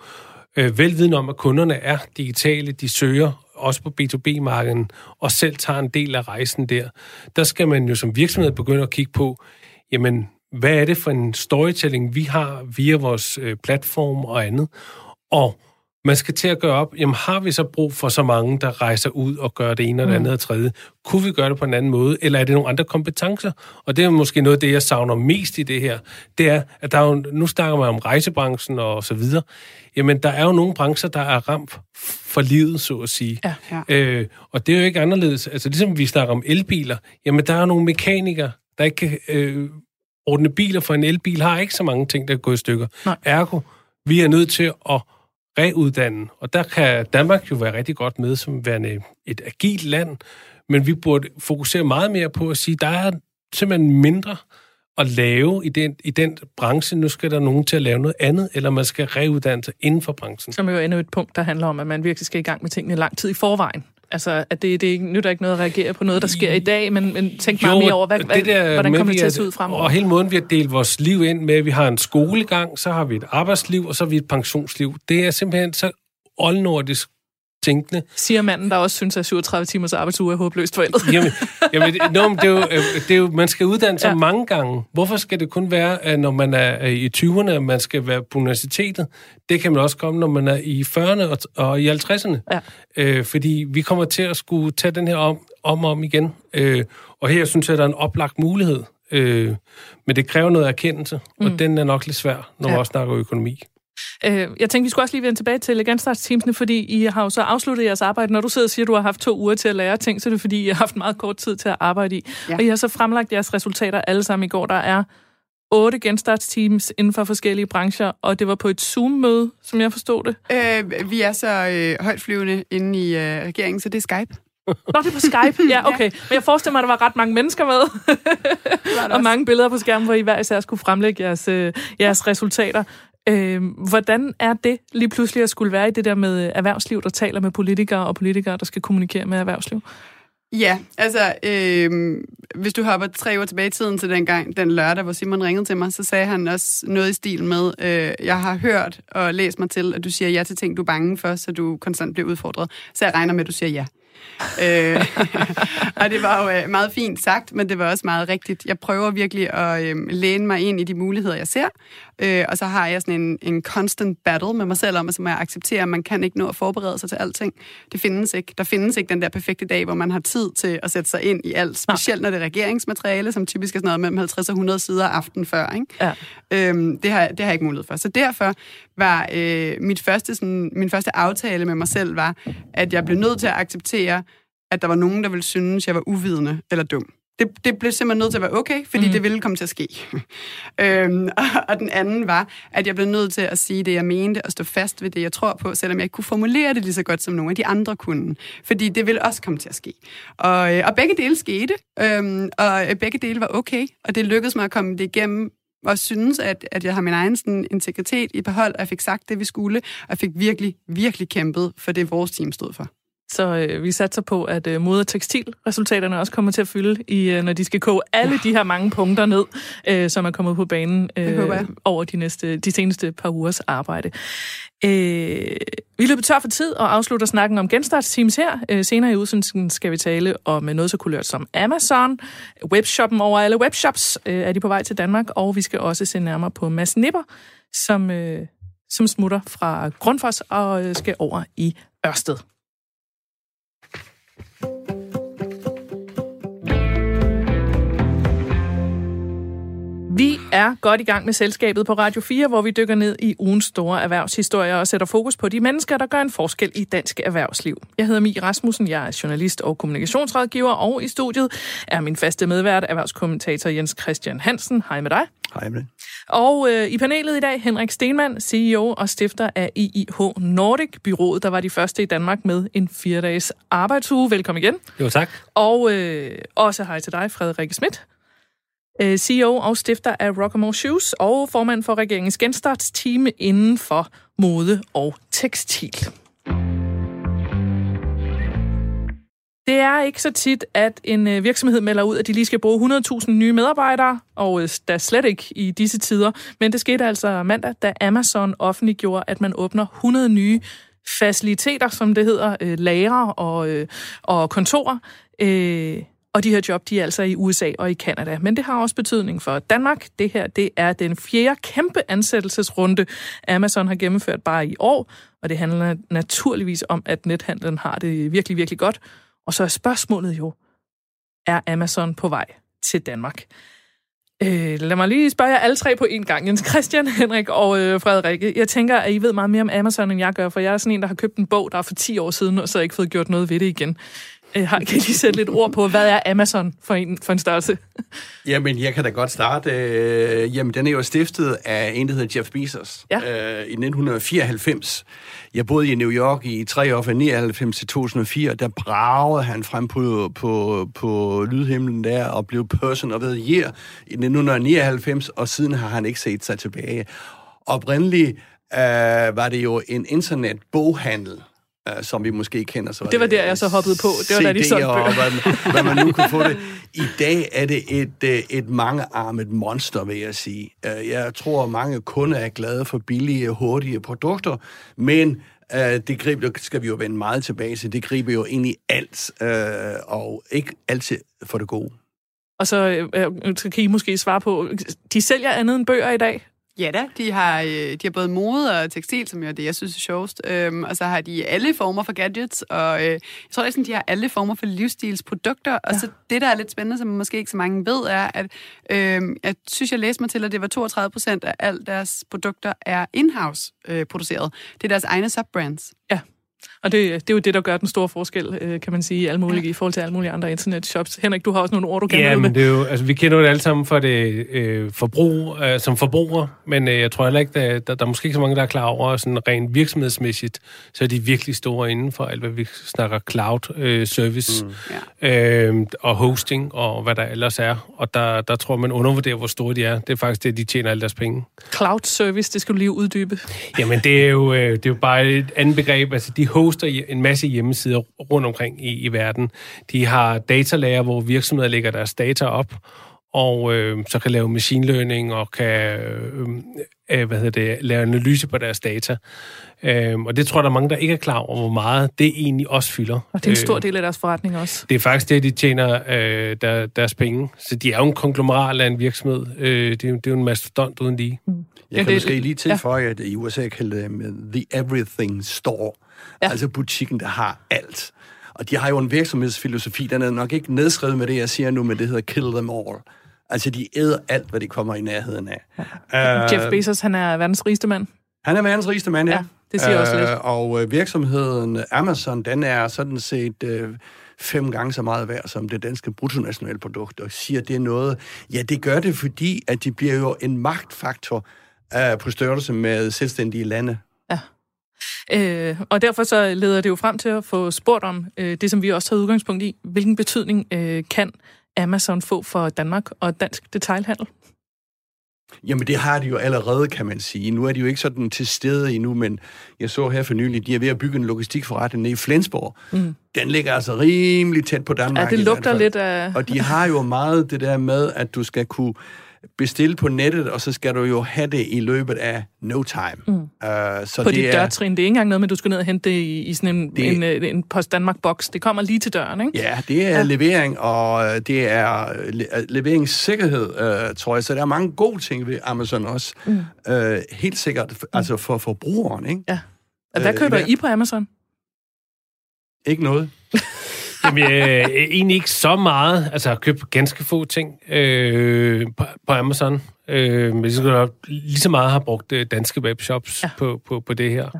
Øh, velviden om, at kunderne er digitale, de søger også på B2B-markedet, og selv tager en del af rejsen der. Der skal man jo som virksomhed begynde at kigge på, jamen, hvad er det for en storytelling, vi har via vores øh, platform og andet. Og man skal til at gøre op, jamen har vi så brug for så mange, der rejser ud og gør det ene og det andet og tredje? Kunne vi gøre det på en anden måde, eller er det nogle andre kompetencer? Og det er måske noget af det, jeg savner mest i det her. Det er, at der er jo, nu snakker man om rejsebranchen og så videre. Jamen, der er jo nogle brancher, der er ramt for livet, så at sige. Ja. Ja. Øh, og det er jo ikke anderledes. Altså, ligesom vi snakker om elbiler, jamen, der er nogle mekanikere, der ikke kan øh, ordne biler, for en elbil har ikke så mange ting, der går i stykker. Nej. Ergo, vi er nødt til at reuddanne, og der kan Danmark jo være rigtig godt med som værende et agilt land, men vi burde fokusere meget mere på at sige, der er simpelthen mindre at lave i den, i den branche. Nu skal der nogen til at lave noget andet, eller man skal reuddanne sig inden for branchen. Som er jo endnu et punkt, der handler om, at man virkelig skal i gang med tingene lang tid i forvejen. Altså, at det, det ikke- nytter ikke noget at reagere på noget, der sker i dag, men, men tænk meget mere over, hvad, hvad, hvordan med, kommer det til at se ud fremover? Og hele måden, vi har delt vores liv ind med, at vi har en skolegang, så har vi et arbejdsliv, og så har vi et pensionsliv. Det er simpelthen så oldnordisk tænkende. Siger manden, der også synes, at 37 timers arbejdsuge er håbløst forældret. Jamen, jamen det, no, men det, er jo, øh, det er jo, man skal uddanne sig Ja. mange gange. Hvorfor skal det kun være, at når man er øh, i 20'erne, at man skal være på universitetet? Det kan man også komme, når man er i 40'erne og, og i 50'erne. Ja. Øh, fordi vi kommer til at skulle tage den her om om, og om igen. Øh, og her synes jeg, der er en oplagt mulighed. Øh, men det kræver noget erkendelse, mm. og den er nok lidt svær, når. Ja. man også snakker økonomi. Øh, jeg tænkte, vi skulle også lige vende tilbage til genstartsteamsene, fordi I har jo så afsluttet jeres arbejde. Når du sidder og siger, at du har haft to uger til at lære ting, så er det fordi, I har haft meget kort tid til at arbejde i. Ja. Og I har så fremlagt jeres resultater alle sammen i går. Der er otte genstartsteams inden for forskellige brancher, og det var på et Zoom-møde, som jeg forstod det. Øh, vi er så øh, højtflyvende inde i øh, regeringen, så det er Skype. Nå, det er på Skype. Ja, okay. Men jeg forestiller mig, at der var ret mange mennesker med, og mange billeder på skærmen, hvor I hver især skulle fremlægge jeres, øh, jeres resultater. Øh, hvordan er det lige pludselig at skulle være i det der med øh, erhvervsliv, der taler med politikere, og politikere, der skal kommunikere med erhvervsliv? Ja, altså, øh, hvis du hopper tre år tilbage i tiden til den gang, den lørdag, hvor Simon ringede til mig, så sagde han også noget i stil med, øh, jeg har hørt og læst mig til, at du siger ja til ting, du er bange for, så du konstant bliver udfordret. Så jeg regner med, at du siger ja. øh, og det var jo øh, meget fint sagt, men det var også meget rigtigt. Jeg prøver virkelig at øh, læne mig ind i de muligheder, jeg ser, øh, og så har jeg sådan en, en constant battle med mig selv om, at så må jeg acceptere, at man kan ikke nå at forberede sig til alting. Det findes ikke. Der findes ikke den der perfekte dag, hvor man har tid til at sætte sig ind i alt, specielt når det er regeringsmateriale, som typisk er sådan noget mellem 50 og 100 sider aften før. Ikke? Ja. Øhm, det, har, det har jeg ikke mulighed for. Så derfor var øh, mit første, sådan, min første aftale med mig selv, var, at jeg blev nødt til at acceptere, at der var nogen, der ville synes, jeg var uvidende eller dum. Det, det blev simpelthen nødt til at være okay, fordi mm. det ville komme til at ske. øhm, og, og den anden var, at jeg blev nødt til at sige det, jeg mente, og stå fast ved det, jeg tror på, selvom jeg ikke kunne formulere det lige så godt, som nogle af de andre kunne. Fordi det ville også komme til at ske. Og, øh, og begge dele skete, øhm, og begge dele var okay, og det lykkedes mig at komme det igennem og synes, at, at jeg har min egen sådan, integritet i behold, og jeg fik sagt det, vi skulle, og jeg fik virkelig, virkelig kæmpet for det, vores team stod for. Så øh, vi satser på, at øh, mode- og tekstilresultaterne også kommer til at fylde, i, øh, når de skal koge alle de her mange punkter ned, øh, som er kommet på banen øh, over de, næste, de seneste par ugers arbejde. Øh, vi løber tør for tid og afslutter snakken om genstartsteams her. Øh, senere i udsendelsen skal vi tale om noget så kulørt som Amazon. Webshoppen over alle webshops øh, er de på vej til Danmark, og vi skal også se nærmere på Mads Nipper, som, øh, som smutter fra Grundfos og øh, skal over i Ørsted. Vi er godt i gang med selskabet på Radio 4, hvor vi dykker ned i ugens store erhvervshistorier og sætter fokus på de mennesker, der gør en forskel i dansk erhvervsliv. Jeg hedder Mie Rasmussen, jeg er journalist og kommunikationsrådgiver, og i studiet er min faste medvært, erhvervskommentator Jens Christian Hansen. Hej med dig. Hej med Og øh, i panelet i dag, Henrik Stenmann, CEO og stifter af IIH Nordic, byrået, der var de første i Danmark med en fire-dages arbejdsuge. Velkommen igen. Jo, tak. Og øh, også hej til dig, Frederik Schmidt. Øh, CEO og stifter af Rockamore Shoes og formand for regeringens genstartsteam inden for mode og tekstil. Det er ikke så tit, at en øh, virksomhed melder ud, at de lige skal bruge 100.000 nye medarbejdere, og øh, der slet ikke i disse tider. Men det skete altså mandag, da Amazon offentliggjorde, at man åbner 100 nye faciliteter, som det hedder, øh, lager og, og kontorer. Og de her job, de er altså i USA og i Kanada. Men det har også betydning for Danmark. Det her, det er den fjerde kæmpe ansættelsesrunde, Amazon har gennemført bare i år. Og det handler naturligvis om, at nethandlen har det virkelig, virkelig godt. Og så er spørgsmålet jo, er Amazon på vej til Danmark? Øh, lad mig lige spørge jer alle tre på en gang. Jens Christian, Henrik og øh, Frederikke. Jeg tænker, at I ved meget mere om Amazon, end jeg gør, for jeg er sådan en, der har købt en bog, der er for 10 år siden, og så har ikke fået gjort noget ved det igen. Øh, kan I lige sætte lidt ord på, hvad er Amazon for en, for en størrelse? Jamen, jeg kan da godt starte. Øh, jamen, den er jo stiftet af en, der hedder Jeff Bezos ja. øh, i 1994. Jeg boede i New York i tre år fra 99 til 2004. Der bragede han frem på, på, på lydhimlen der og blev person of the year i 1999, og siden har han ikke set sig tilbage. Oprindeligt øh, var det jo en internetboghandel, uh, som vi måske kender. Så det var der, jeg så hoppede på. Det var da de solgte bøger. hvad, hvad man nu kunne få det. I dag er det et, øh, et mangearmet monster, vil jeg sige. Uh, jeg tror, mange kunder er glade for billige, hurtige produkter, men Uh, det griber, skal vi jo vende meget tilbage til. Det griber jo ind i alt, uh, og ikke altid for det gode. Og så kan I måske svare på, de sælger andet end bøger i dag? Ja da, de har, øh, de har både mode og tekstil, som jo er det, jeg synes er sjovest. Øhm, og så har de alle former for gadgets, og øh, jeg tror at de har alle former for livsstilsprodukter. Og ja. så det, der er lidt spændende, som måske ikke så mange ved, er, at øh, jeg synes, jeg læste mig til, at det var 32 procent af alle deres produkter er in-house øh, produceret. Det er deres egne subbrands. Ja. Og det, det er jo det, der gør den store forskel, øh, kan man sige, i, alle mulige, i forhold til alle mulige andre internetshops. Henrik, du har også nogle ord, du kan ja, men det er jo, altså, vi kender jo det alle sammen for det øh, forbrug, øh, som forbruger, men øh, jeg tror heller ikke, der, der, der er måske ikke så mange, der er klar over, sådan rent virksomhedsmæssigt, så er de virkelig store inden for alt, hvad vi snakker cloud øh, service mm. øh, og hosting og hvad der ellers er. Og der, der tror man undervurderer, hvor store de er. Det er faktisk det, de tjener alle deres penge. Cloud service, det skal du lige uddybe. Jamen, det er jo, øh, det er jo bare et andet begreb. Altså, de hoster en masse hjemmesider rundt omkring i, i verden. De har datalager, hvor virksomheder lægger deres data op, og øh, så kan lave machine learning og kan øh, øh, hvad hedder det, lave analyse på deres data. Øh, og det tror jeg, der er mange, der ikke er klar over, hvor meget det egentlig også fylder. Og det er en stor del af deres forretning også. Det er faktisk det, de tjener øh, der, deres penge. Så de er jo en konglomerat af en virksomhed. Øh, det, er, det er jo en mastodont uden lige. Mm. Jeg ja, kan det, måske lige tilføje, ja. at i USA kalder det med The Everything Store. Ja. Altså butikken, der har alt. Og de har jo en virksomhedsfilosofi, den er nok ikke nedskrevet med det, jeg siger nu, men det hedder kill them all. Altså, de æder alt, hvad de kommer i nærheden af. Ja. Uh, Jeff Bezos, han er verdens rigeste mand. Han er verdens rigeste mand, ja. ja det siger uh, også lidt. Og øh, virksomheden Amazon, den er sådan set uh, fem gange så meget værd som det danske bruttonationalprodukt, og siger det noget. Ja, det gør det, fordi at de bliver jo en magtfaktor uh, på størrelse med selvstændige lande. Ja. Øh, og derfor så leder det jo frem til at få spurgt om øh, det, som vi også har udgangspunkt i. Hvilken betydning øh, kan Amazon få for Danmark og dansk detailhandel? Jamen, det har de jo allerede, kan man sige. Nu er de jo ikke sådan til stede endnu, men jeg så her for nylig, de er ved at bygge en logistikforretning nede i Flensborg. Mm. Den ligger altså rimelig tæt på Danmark. Ja, det lugter lidt af... Og de har jo meget det der med, at du skal kunne bestille på nettet, og så skal du jo have det i løbet af no time. Mm. Uh, så på det dit dørtrin. Det er ikke engang noget med, at du skal ned og hente det i, i sådan en, det, en, øh, en Post Danmark-boks. Det kommer lige til døren, ikke? Ja, det er ja. levering, og det er leveringssikkerhed, uh, tror jeg. Så der er mange gode ting ved Amazon også. Mm. Uh, helt sikkert, mm. altså for forbrugeren, ikke? Ja. Hvad køber uh, I på Amazon? Ikke noget. Jamen, øh, egentlig ikke så meget. Altså, jeg har købt ganske få ting øh, på, på Amazon. Øh, men lige så meget har brugt øh, danske webshops ja. på, på, på det her. Ja.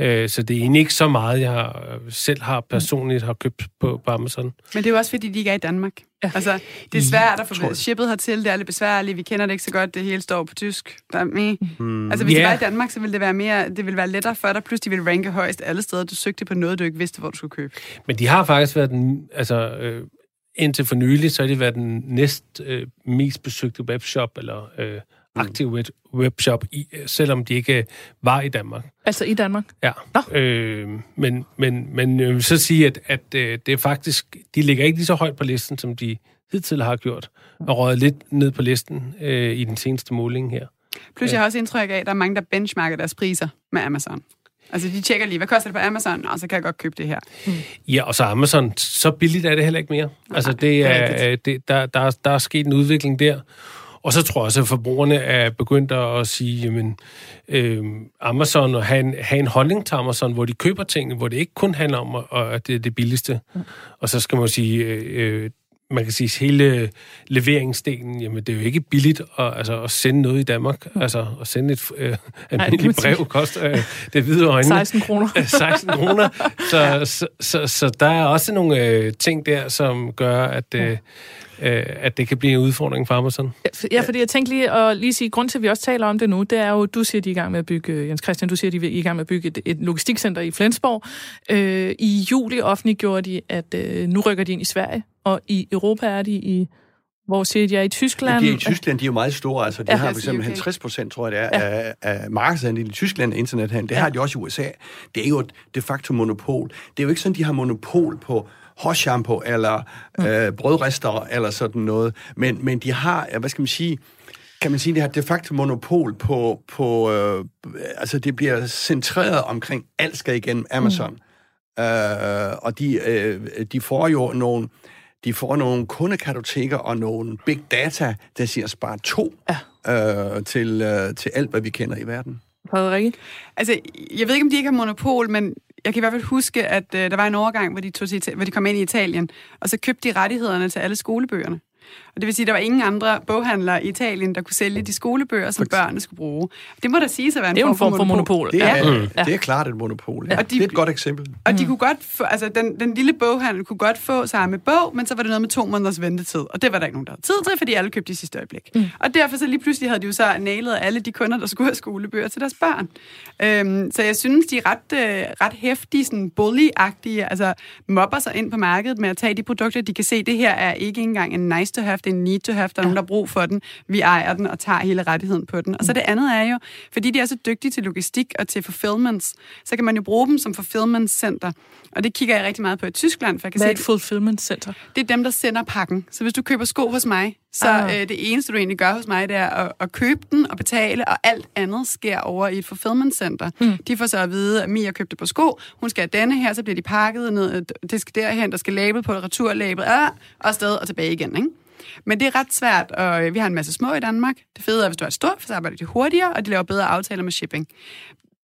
Øh, så det er egentlig ikke så meget, jeg har, selv har personligt har købt på, på Amazon. Men det er jo også, fordi de ikke er i Danmark. Ja. Altså, det er svært at få shippet hertil, det er lidt besværligt, vi kender det ikke så godt, det hele står på tysk. Der er mm. Altså, hvis yeah. det var i Danmark, så ville det være mere, det ville være lettere for dig, plus de ville ranke højst alle steder, du søgte på noget, du ikke vidste, hvor du skulle købe. Men de har faktisk været den, altså, øh, indtil for nylig, så har det været den næst øh, mest besøgte webshop, eller øh. Aktiv web, webshop, i, selvom de ikke var i Danmark. Altså i Danmark? Ja. Nå. Øh, men, men, men jeg vil så sige, at, at øh, det er faktisk, de ligger ikke lige så højt på listen, som de hidtil har gjort, og røget lidt ned på listen øh, i den seneste måling her. Plus jeg har også indtryk af, at der er mange, der benchmarker deres priser med Amazon. Altså, de tjekker lige, hvad koster det på Amazon? Og så kan jeg godt købe det her. Mm. Ja, og så Amazon, så billigt er det heller ikke mere. Nej, altså, det er, det, det, der, der, der er sket en udvikling der. Og så tror jeg også, at forbrugerne er begyndt at sige, jamen, øh, Amazon og have en, have en holdning til Amazon, hvor de køber ting, hvor det ikke kun handler om, at det er det billigste. Mm. Og så skal man sige, øh, øh man kan sige, hele leveringsdelen, jamen det er jo ikke billigt at, altså, at sende noget i Danmark. Mm. Altså at sende et øh, almindeligt brev koster øh, det hvide øjne. 16 kroner. 16 kroner. Så, så, så, så der er også nogle øh, ting der, som gør, at, øh, øh, at det kan blive en udfordring for Amazon. Ja, fordi jeg tænkte lige at lige sige, grund til, at vi også taler om det nu, det er jo, du siger, at de er i gang med at bygge, Jens Christian, du siger, at de er i gang med at bygge et, et logistikcenter i Flensborg. Øh, I juli offentliggjorde de, at øh, nu rykker de ind i Sverige, og i Europa er de i hvor siger de er i Tyskland? Ja, de er i Tyskland, de er jo meget store. Altså, de ja, har for eksempel 50 procent, tror jeg det er, ja. af, af markedsandelen i Tyskland af internethandel. Det ja. har de også i USA. Det er jo et de facto monopol. Det er jo ikke sådan, de har monopol på hårshampoo eller mm. øh, brødrester eller sådan noget. Men, men de har, hvad skal man sige, kan man sige, det har de facto monopol på, på øh, altså det bliver centreret omkring, alt skal igennem Amazon. Mm. Øh, og de, øh, de får jo nogle, de får nogle kundekartoteker og nogle big data, der siger spare to ja. øh, til, øh, til alt, hvad vi kender i verden. Frederik? Altså, jeg ved ikke, om de ikke har monopol, men jeg kan i hvert fald huske, at øh, der var en overgang, hvor de, tog til, hvor de kom ind i Italien, og så købte de rettighederne til alle skolebøgerne. Og det vil sige, at der var ingen andre boghandlere i Italien, der kunne sælge de skolebøger, som børnene skulle bruge. Det må da sige at være en, det er form, en form for monopol. monopol. Det er, ja. ja. det er klart et monopol. Ja. Og de, det er et godt eksempel. Og de mm. kunne godt få, altså den, den lille boghandel kunne godt få samme bog, men så var det noget med to måneders ventetid. Og det var der ikke nogen, der havde tid til, fordi alle købte i sidste øjeblik. Mm. Og derfor så lige pludselig havde de jo så nailet alle de kunder, der skulle have skolebøger til deres børn. Øhm, så jeg synes, de er ret, øh, ret hæftige, sådan bully-agtige, altså mobber sig ind på markedet med at tage de produkter, de kan se, det her er ikke engang en nice to have, det er en need to have, der er nogen, der har brug for den, vi ejer den og tager hele rettigheden på den. Og så det andet er jo, fordi de er så dygtige til logistik og til fulfillments, så kan man jo bruge dem som fulfillment center. Og det kigger jeg rigtig meget på i Tyskland, for jeg kan Hvad er se, et fulfillment center? det er dem, der sender pakken. Så hvis du køber sko hos mig, så Ah. øh, det eneste, du egentlig gør hos mig, det er at, at købe den og betale, og alt andet sker over i et fulfillment center. Mm. De får så at vide, at Mia købte på sko, hun skal have denne her, så bliver de pakket ned, det skal derhen, der skal label på, returlabel, ah, og afsted og tilbage igen, ikke? Men det er ret svært, og øh, vi har en masse små i Danmark. Det fede er, hvis du er stor, så arbejder de hurtigere, og de laver bedre aftaler med shipping.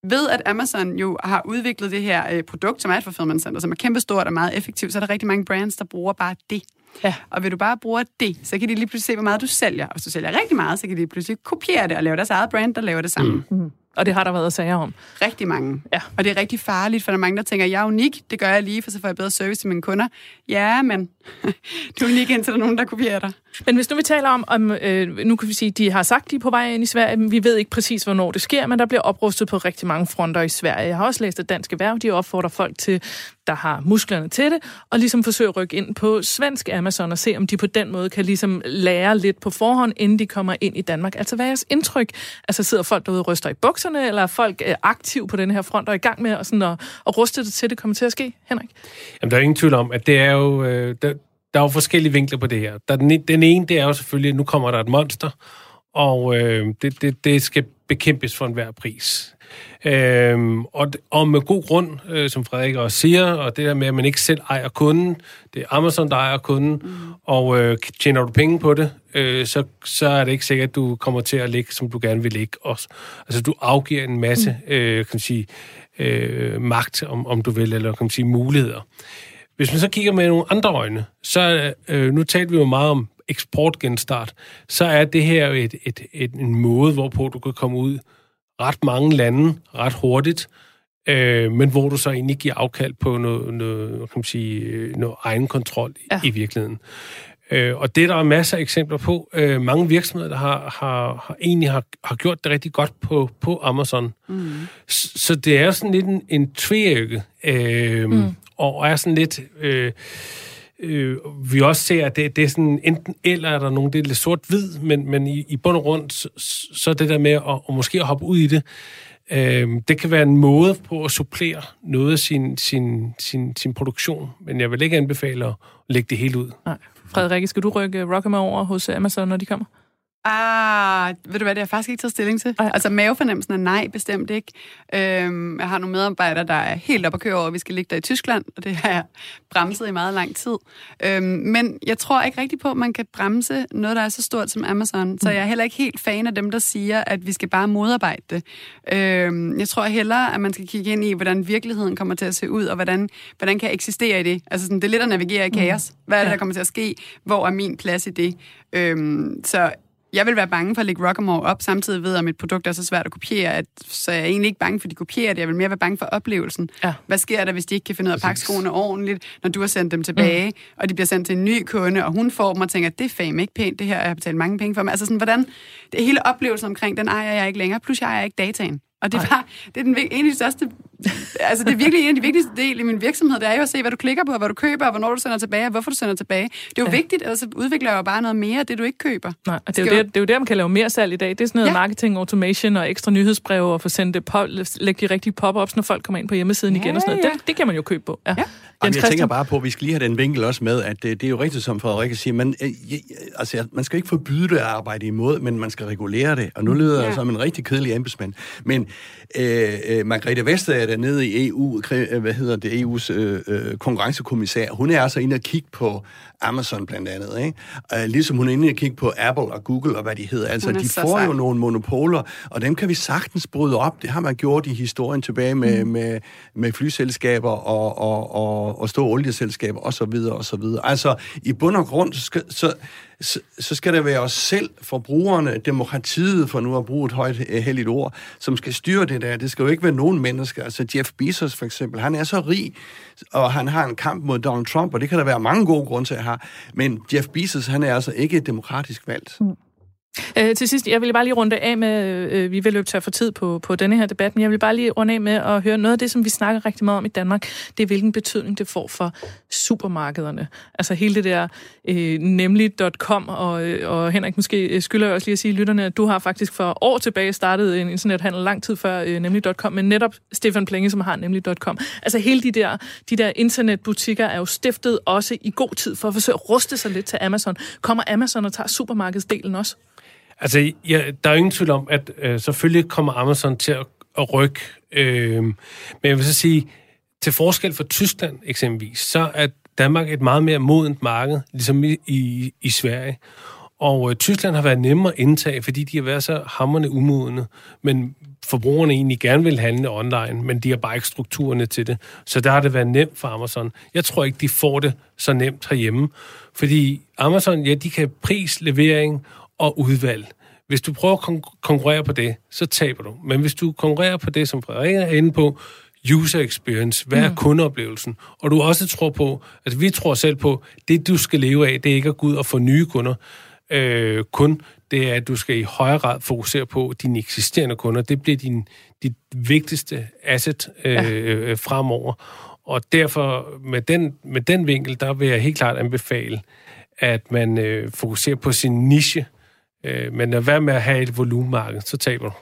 Ved at Amazon jo har udviklet det her øh, produkt, som er et fulfillment center, som er kæmpestort og meget effektivt, så er der rigtig mange brands, der bruger bare det. Ja. Og vil du bare bruge det, så kan de lige pludselig se, hvor meget du sælger. Og hvis du sælger rigtig meget, så kan de pludselig kopiere det og lave deres eget brand, der laver det samme. Mm. Og det har der været sager om. Rigtig mange. Ja. Og det er rigtig farligt, for der er mange, der tænker, jeg er unik, det gør jeg lige, for så får jeg bedre service til mine kunder. Ja, men du er unik, indtil der er nogen, der kopierer dig. Men hvis nu vi taler om, om øh, nu kan vi sige, de har sagt, de er på vej ind i Sverige, men vi ved ikke præcis, hvornår det sker, men der bliver oprustet på rigtig mange fronter i Sverige. Jeg har også læst, at Dansk Erhverv, de opfordrer folk til, der har musklerne til det, og ligesom forsøge at rykke ind på svensk Amazon og se, om de på den måde kan ligesom lære lidt på forhånd, inden de kommer ind i Danmark. Altså, hvad er jeres indtryk? Altså, sidder folk derude og ryster i bukserne, eller er folk øh, aktiv på den her front og er i gang med at, sådan at, at ruste det til, det kommer til at ske, Henrik? Jamen, der er ingen tvivl om, at det er jo... Øh, der, der er jo forskellige vinkler på det her. Der er den, e- den ene, det er jo selvfølgelig, at nu kommer der et monster, og øh, det, det, det skal bekæmpes for enhver pris. Øhm, og, og med god grund, øh, som Frederik også siger, og det der med, at man ikke selv ejer kunden, det er Amazon, der ejer kunden, mm. og øh, tjener du penge på det, øh, så, så er det ikke sikkert, at du kommer til at ligge, som du gerne vil ligge også. Altså, du afgiver en masse, mm. øh, kan man sige, øh, magt, om, om du vil, eller kan man sige, muligheder. Hvis man så kigger med nogle andre øjne, så øh, nu talte vi jo meget om eksportgenstart, så er det her et, et, et, en måde, hvorpå du kan komme ud ret mange lande ret hurtigt, øh, men hvor du så egentlig giver afkald på noget, noget, kan man sige, øh, noget egen kontrol ja. I virkeligheden. Øh, og det er der er masser af eksempler på. Øh, mange virksomheder, der har, har, har egentlig har, har gjort det rigtig godt på, på Amazon. Mm. Så, så det er sådan lidt en, en tvække, øh, mm og er sådan lidt... Øh, øh, vi også ser, at det, det er sådan enten eller er der nogen, det er lidt sort-hvid, men, men i, i bund og grund, så, så det der med at, at måske at hoppe ud i det, øh, det kan være en måde på at supplere noget af sin, sin, sin, sin produktion, men jeg vil ikke anbefale at lægge det helt ud. Nej. Frederik, skal du rykke Rock'em over hos Amazon, når de kommer? Ah, ved du hvad, det har jeg faktisk ikke taget stilling til. Ej. Altså mavefornemmelsen er nej, bestemt ikke. Øhm, jeg har nogle medarbejdere, der er helt op at køre over, at vi skal ligge der i Tyskland, og det har jeg bremset i meget lang tid. Øhm, men jeg tror ikke rigtig på, at man kan bremse noget, der er så stort som Amazon. Så jeg er heller ikke helt fan af dem, der siger, at vi skal bare modarbejde det. Øhm, jeg tror hellere, at man skal kigge ind i, hvordan virkeligheden kommer til at se ud, og hvordan, hvordan kan jeg eksistere i det. Altså sådan, det er lidt at navigere i kaos. Hvad er det, der kommer til at ske? Hvor er min plads i det? Øhm, så jeg vil være bange for at lægge Rockamore op, samtidig ved, at mit produkt er så svært at kopiere, at, så jeg er egentlig ikke bange for, at de kopierer det. Jeg vil mere være bange for oplevelsen. Ja. Hvad sker der, hvis de ikke kan finde ud af at pakke skoene ordentligt, når du har sendt dem tilbage, mm. og de bliver sendt til en ny kunde, og hun får dem og tænker, det er fandme ikke pænt, det her, jeg har betalt mange penge for. Men altså sådan, hvordan, det hele oplevelsen omkring, den ejer jeg ikke længere, plus jeg ejer ikke dataen. Og det bare, det er den, vig- en af de største, altså det er virkelig en af de vigtigste dele i min virksomhed, det er jo at se, hvad du klikker på, hvad du køber, og hvornår du sender tilbage, og hvorfor du sender tilbage. Det er jo ja. vigtigt, ellers så udvikler jeg jo bare noget mere af det, du ikke køber. Nej, og det er, jo det, det er jo der, man kan lave mere salg i dag. Det er sådan noget Ja. marketing, automation og ekstra nyhedsbreve og få sendt det pop, lægge de rigtige pop-ups, når folk kommer ind på hjemmesiden Ja, igen og sådan noget. ja. Det, det kan man jo købe på. Ja. ja. Jamen, jeg tænker bare på, at vi skal lige have den vinkel også med, at det, det er jo rigtigt, som Frederik siger, man, øh, altså, man skal ikke forbyde det at arbejde imod, men man skal regulere det. Og nu lyder jeg Ja. som en rigtig kedelig embedsmand. Men øh, øh, Margrethe Vestager dernede i EU, øh, hvad hedder det, EU's øh, øh, konkurrencekommissær, hun er altså inde og kigge på Amazon blandt andet, ikke? Øh, ligesom hun er inde og kigge på Apple og Google og hvad de hedder. Altså, de får sej. jo nogle monopoler, og dem kan vi sagtens bryde op. Det har man gjort i historien tilbage med, mm. med, med flyselskaber og, og, og, og store olieselskaber osv. osv. Altså, i bund og grund, så så, så, så skal det være os selv, forbrugerne, demokratiet, for nu at bruge et højt øh, heldigt ord, som skal styre det der. Det skal jo ikke være nogen mennesker. Altså Jeff Bezos for eksempel, han er så rig, og han har en kamp mod Donald Trump, og det kan der være mange gode grunde til at have. Men Jeff Bezos, han er altså ikke demokratisk valgt. Mm. Øh, til sidst, jeg vil bare lige runde af med, øh, vi vil løbe tør for tid på, på denne her debat, men jeg vil bare lige runde af med at høre noget af det, som vi snakker rigtig meget om i Danmark, det er, hvilken betydning det får for supermarkederne. Altså hele det der øh, nemlig.com, og, øh, og Henrik, måske øh, skylder jeg også lige at sige lytterne, at du har faktisk for år tilbage startet en internethandel lang tid før øh, nemlig.com, men netop Stefan Plenge, som har nemlig.com. Altså hele de der, de der internetbutikker er jo stiftet også i god tid for at forsøge at ruste sig lidt til Amazon. Kommer Amazon og tager supermarkedsdelen også? Altså, ja, der er jo ingen tvivl om, at øh, selvfølgelig kommer Amazon til at, at rykke. Øh, men jeg vil så sige, til forskel fra Tyskland eksempelvis, så er Danmark et meget mere modent marked, ligesom i, i, i Sverige. Og øh, Tyskland har været nemmere at indtage, fordi de har været så hammerne umodne. Men forbrugerne egentlig gerne vil handle online, men de har bare ikke strukturerne til det. Så der har det været nemt for Amazon. Jeg tror ikke, de får det så nemt herhjemme. Fordi Amazon, ja, de kan pris, levering og udvalg. Hvis du prøver at konkurrere på det, så taber du. Men hvis du konkurrerer på det, som Frederik er inde på, user experience, hvad er mm. kundeoplevelsen, og du også tror på, altså vi tror selv på, det du skal leve af, det er ikke at gå ud og få nye kunder, øh, kun det er, at du skal i højere grad fokusere på dine eksisterende kunder. Det bliver din, dit vigtigste asset øh, ja. øh, fremover. Og derfor, med den, med den vinkel, der vil jeg helt klart anbefale, at man øh, fokuserer på sin niche, Øh, men hvad med at have et volumenmarked, så taber du.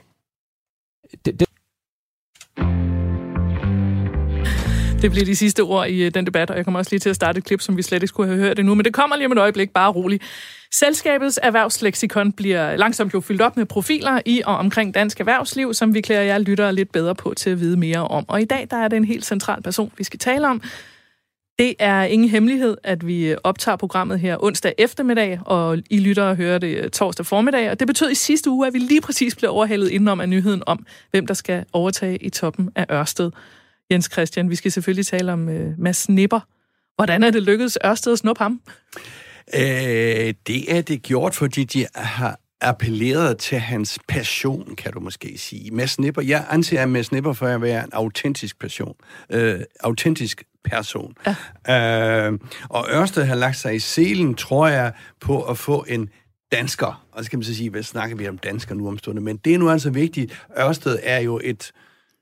Det, det, Det bliver de sidste ord i øh, den debat, og jeg kommer også lige til at starte et klip, som vi slet ikke skulle have hørt endnu, men det kommer lige om et øjeblik, bare roligt. Selskabets erhvervsleksikon bliver langsomt jo fyldt op med profiler i og omkring dansk erhvervsliv, som vi klæder jer lyttere lidt bedre på til at vide mere om. Og i dag der er det en helt central person, vi skal tale om, det er ingen hemmelighed, at vi øh, optager programmet her onsdag eftermiddag, og I lytter og hører det øh, torsdag formiddag. Og det betød i sidste uge, at vi lige præcis blev overhældet indenom af nyheden om, hvem der skal overtage i toppen af Ørsted. Jens Christian, vi skal selvfølgelig tale om uh, Mads Nipper. Hvordan er det lykkedes Ørsted at snuppe ham? Øh, det er det gjort, fordi de har appelleret til hans passion, kan du måske sige. Mads Nipper, jeg anser Mads Nipper for at være en autentisk passion. Øh, autentisk person. Ja. Øh, og Ørsted har lagt sig i selen, tror jeg, på at få en dansker. Og så kan man så sige, hvad snakker vi om dansker nu om stunden? Men det er nu altså vigtigt. Ørsted er jo et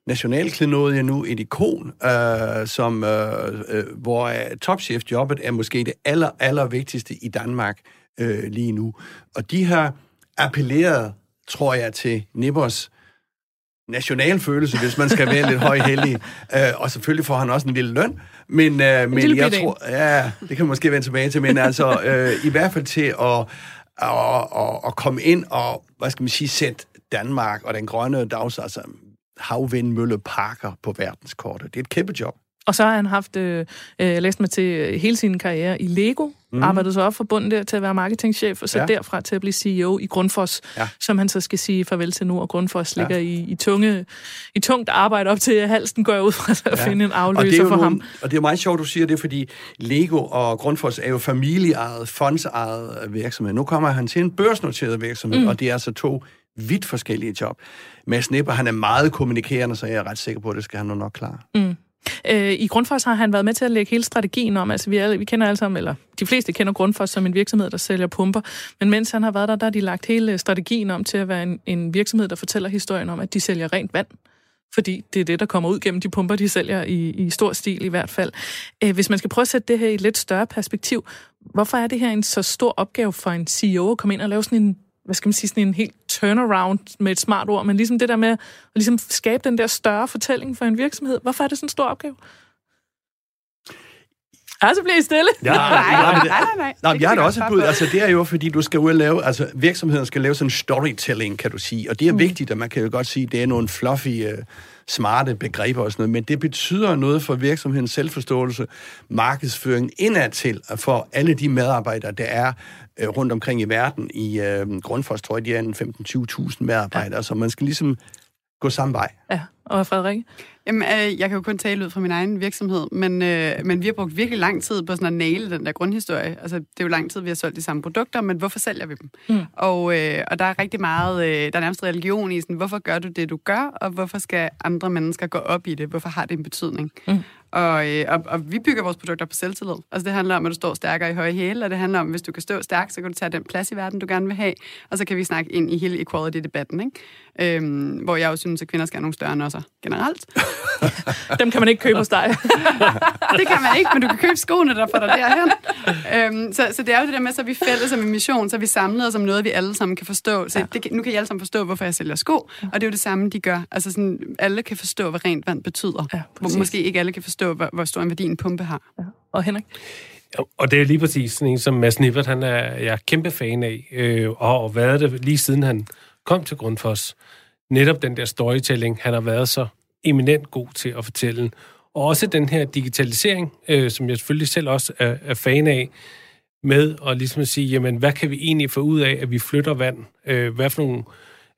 nationalklenodie nu, et ikon, øh, som, øh, øh, hvor topchefjobbet er måske det aller, aller vigtigste i Danmark øh, lige nu. Og de har appelleret, tror jeg, til Nippers nationalfølelse, hvis man skal være lidt højheldig. Uh, og selvfølgelig får han også en lille løn. Men, uh, men jeg tror... Ja, det kan man måske vende tilbage til. Men altså, uh, i hvert fald til at, at, at, at komme ind og, hvad skal man sige, sætte Danmark og den grønne dags, altså havvindmølleparker på verdenskortet. Det er et kæmpe job. Og så har han haft, øh, øh, læst mig til hele sin karriere i Lego, mm. arbejdet så op fra bunden der til at være marketingchef, og så ja. derfra til at blive CEO i Grundfos, ja. som han så skal sige farvel til nu, og Grundfos ja. ligger i, i, tunge, i tungt arbejde op til, at halsen går ud fra at ja. finde en afløser for nogle, ham. Og det er meget sjovt, du siger det, fordi Lego og Grundfos er jo familieejet, fondsejet virksomhed. Nu kommer han til en børsnoteret virksomhed, mm. og det er altså to vidt forskellige job. Mads Nipper, han er meget kommunikerende, så jeg er ret sikker på, at det skal han nok klare. Mm. Øh, I Grundfos har han været med til at lægge hele strategien om, altså vi, alle, vi kender alle sammen, eller de fleste kender Grundfos som en virksomhed, der sælger pumper, men mens han har været der, der har de lagt hele øh, strategien om til at være en, en virksomhed, der fortæller historien om, at de sælger rent vand. Fordi det er det, der kommer ud gennem de pumper, de sælger i, i stor stil i hvert fald. Øh, hvis man skal prøve at sætte det her i et lidt større perspektiv, hvorfor er det her en så stor opgave for en CEO at komme ind og lave sådan en hvad skal man sige, sådan en helt turnaround med et smart ord, men ligesom det der med at ligesom skabe den der større fortælling for en virksomhed. Hvorfor er det sådan en stor opgave? Altså, bliver I stille? Ja, nej, nej, nej, nej, nej. nej jeg har da også et bud. Altså, det er jo, fordi du skal ud og lave, altså, virksomheden skal lave sådan en storytelling, kan du sige. Og det er mm. vigtigt, og man kan jo godt sige, det er nogle fluffy, uh, smarte begreber og sådan noget, men det betyder noget for virksomhedens selvforståelse, markedsføring indadtil, for alle de medarbejdere, der er øh, rundt omkring i verden. I øh, Grundfos tror jeg, de er 15-20.000 medarbejdere, ja. så man skal ligesom gå samme vej. Ja, og Frederik? Jamen, øh, jeg kan jo kun tale ud fra min egen virksomhed, men, øh, men vi har brugt virkelig lang tid på sådan at næle den der grundhistorie. Altså, det er jo lang tid, vi har solgt de samme produkter, men hvorfor sælger vi dem? Mm. Og, øh, og der er rigtig meget, øh, der er nærmest religion i sådan, hvorfor gør du det, du gør, og hvorfor skal andre mennesker gå op i det? Hvorfor har det en betydning? Mm. Og, øh, og, og vi bygger vores produkter på selvtillid. Altså det handler om, at du står stærkere i høje hæle, og det handler om, at hvis du kan stå stærkt, så kan du tage den plads i verden, du gerne vil have, og så kan vi snakke ind i hele equality-debatten, ikke? Øhm, hvor jeg jo synes, at kvinder skal have nogle større nosser generelt. Dem kan man ikke købe hos dig. det kan man ikke, men du kan købe skoene, der får dig derhen. Øhm, så, så det er jo det der med, så vi fælles som en mission, så vi samlet os om noget, vi alle sammen kan forstå. Så ja. det, nu kan I alle sammen forstå, hvorfor jeg sælger sko, og det er jo det samme, de gør. Altså sådan, alle kan forstå, hvad rent vand betyder. Ja, hvor måske ikke alle kan forstå, hvor, hvor stor en værdi en pumpe har. Ja. Og Henrik? Og det er lige præcis sådan en, som Mads Nippert, han er, jeg er kæmpe fan af, øh, og har været det lige siden han kom til Grundfos. Netop den der storytelling, han har været så eminent god til at fortælle. Og også den her digitalisering, øh, som jeg selvfølgelig selv også er, er fan af, med at ligesom at sige, jamen, hvad kan vi egentlig få ud af, at vi flytter vand? Øh, hvad for nogle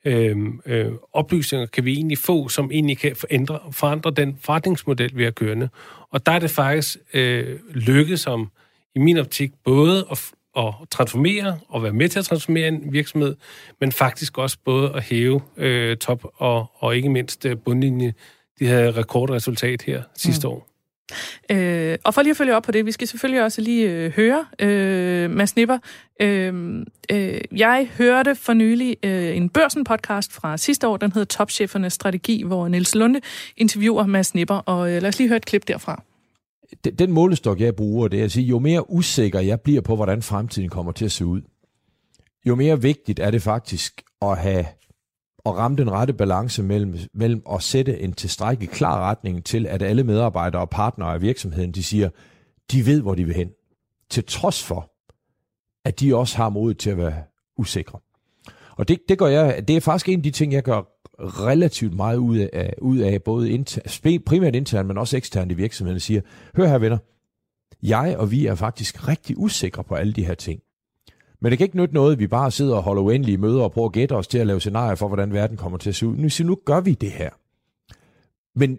øh, øh, oplysninger kan vi egentlig få, som egentlig kan forandre, forandre den forretningsmodel, vi har kørende? Og der er det faktisk øh, lykkedes som, i min optik, både at, at transformere og være med til at transformere en virksomhed, men faktisk også både at hæve øh, top og, og ikke mindst øh, bundlinje. De havde rekordresultat her sidste mm. år. Øh, og for lige at følge op på det, vi skal selvfølgelig også lige øh, høre øh, Mads Nipper. Øh, øh, jeg hørte for nylig øh, en Børsen-podcast fra sidste år, den hedder Topchefernes Strategi, hvor Niels Lunde interviewer Mads Nipper, og øh, lad os lige høre et klip derfra. Den, den målestok, jeg bruger, det er at sige, jo mere usikker jeg bliver på, hvordan fremtiden kommer til at se ud, jo mere vigtigt er det faktisk at have og ramme den rette balance mellem, mellem at sætte en tilstrækkelig klar retning til, at alle medarbejdere og partnere af virksomheden, de siger, de ved, hvor de vil hen. Til trods for, at de også har mod til at være usikre. Og det, det, gør jeg, det er faktisk en af de ting, jeg gør relativt meget ud af, ud af både inter, primært internt, men også eksternt i virksomheden, siger, hør her venner, jeg og vi er faktisk rigtig usikre på alle de her ting. Men det kan ikke nytte noget, at vi bare sidder og holder uendelige møder og prøver at gætte os til at lave scenarier for, hvordan verden kommer til at se ud. Nu siger nu gør vi det her. Men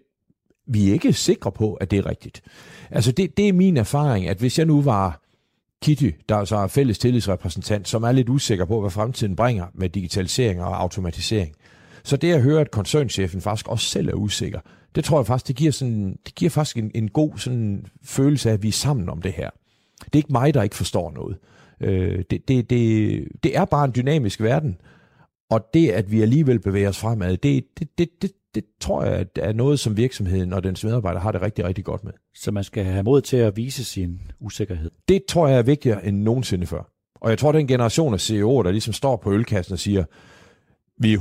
vi er ikke sikre på, at det er rigtigt. Altså det, det er min erfaring, at hvis jeg nu var Kitty, der så er fælles tillidsrepræsentant, som er lidt usikker på, hvad fremtiden bringer med digitalisering og automatisering. Så det at høre, at koncernchefen faktisk også selv er usikker, det tror jeg faktisk, det giver, sådan, det giver faktisk en, en god sådan følelse af, at vi er sammen om det her. Det er ikke mig, der ikke forstår noget. Øh, det, det, det, det er bare en dynamisk verden, og det, at vi alligevel bevæger os fremad, det, det, det, det, det tror jeg er noget, som virksomheden og dens medarbejdere har det rigtig, rigtig godt med. Så man skal have mod til at vise sin usikkerhed? Det tror jeg er vigtigere end nogensinde før. Og jeg tror, den generation af CEO'er, der ligesom står på ølkassen og siger, vi er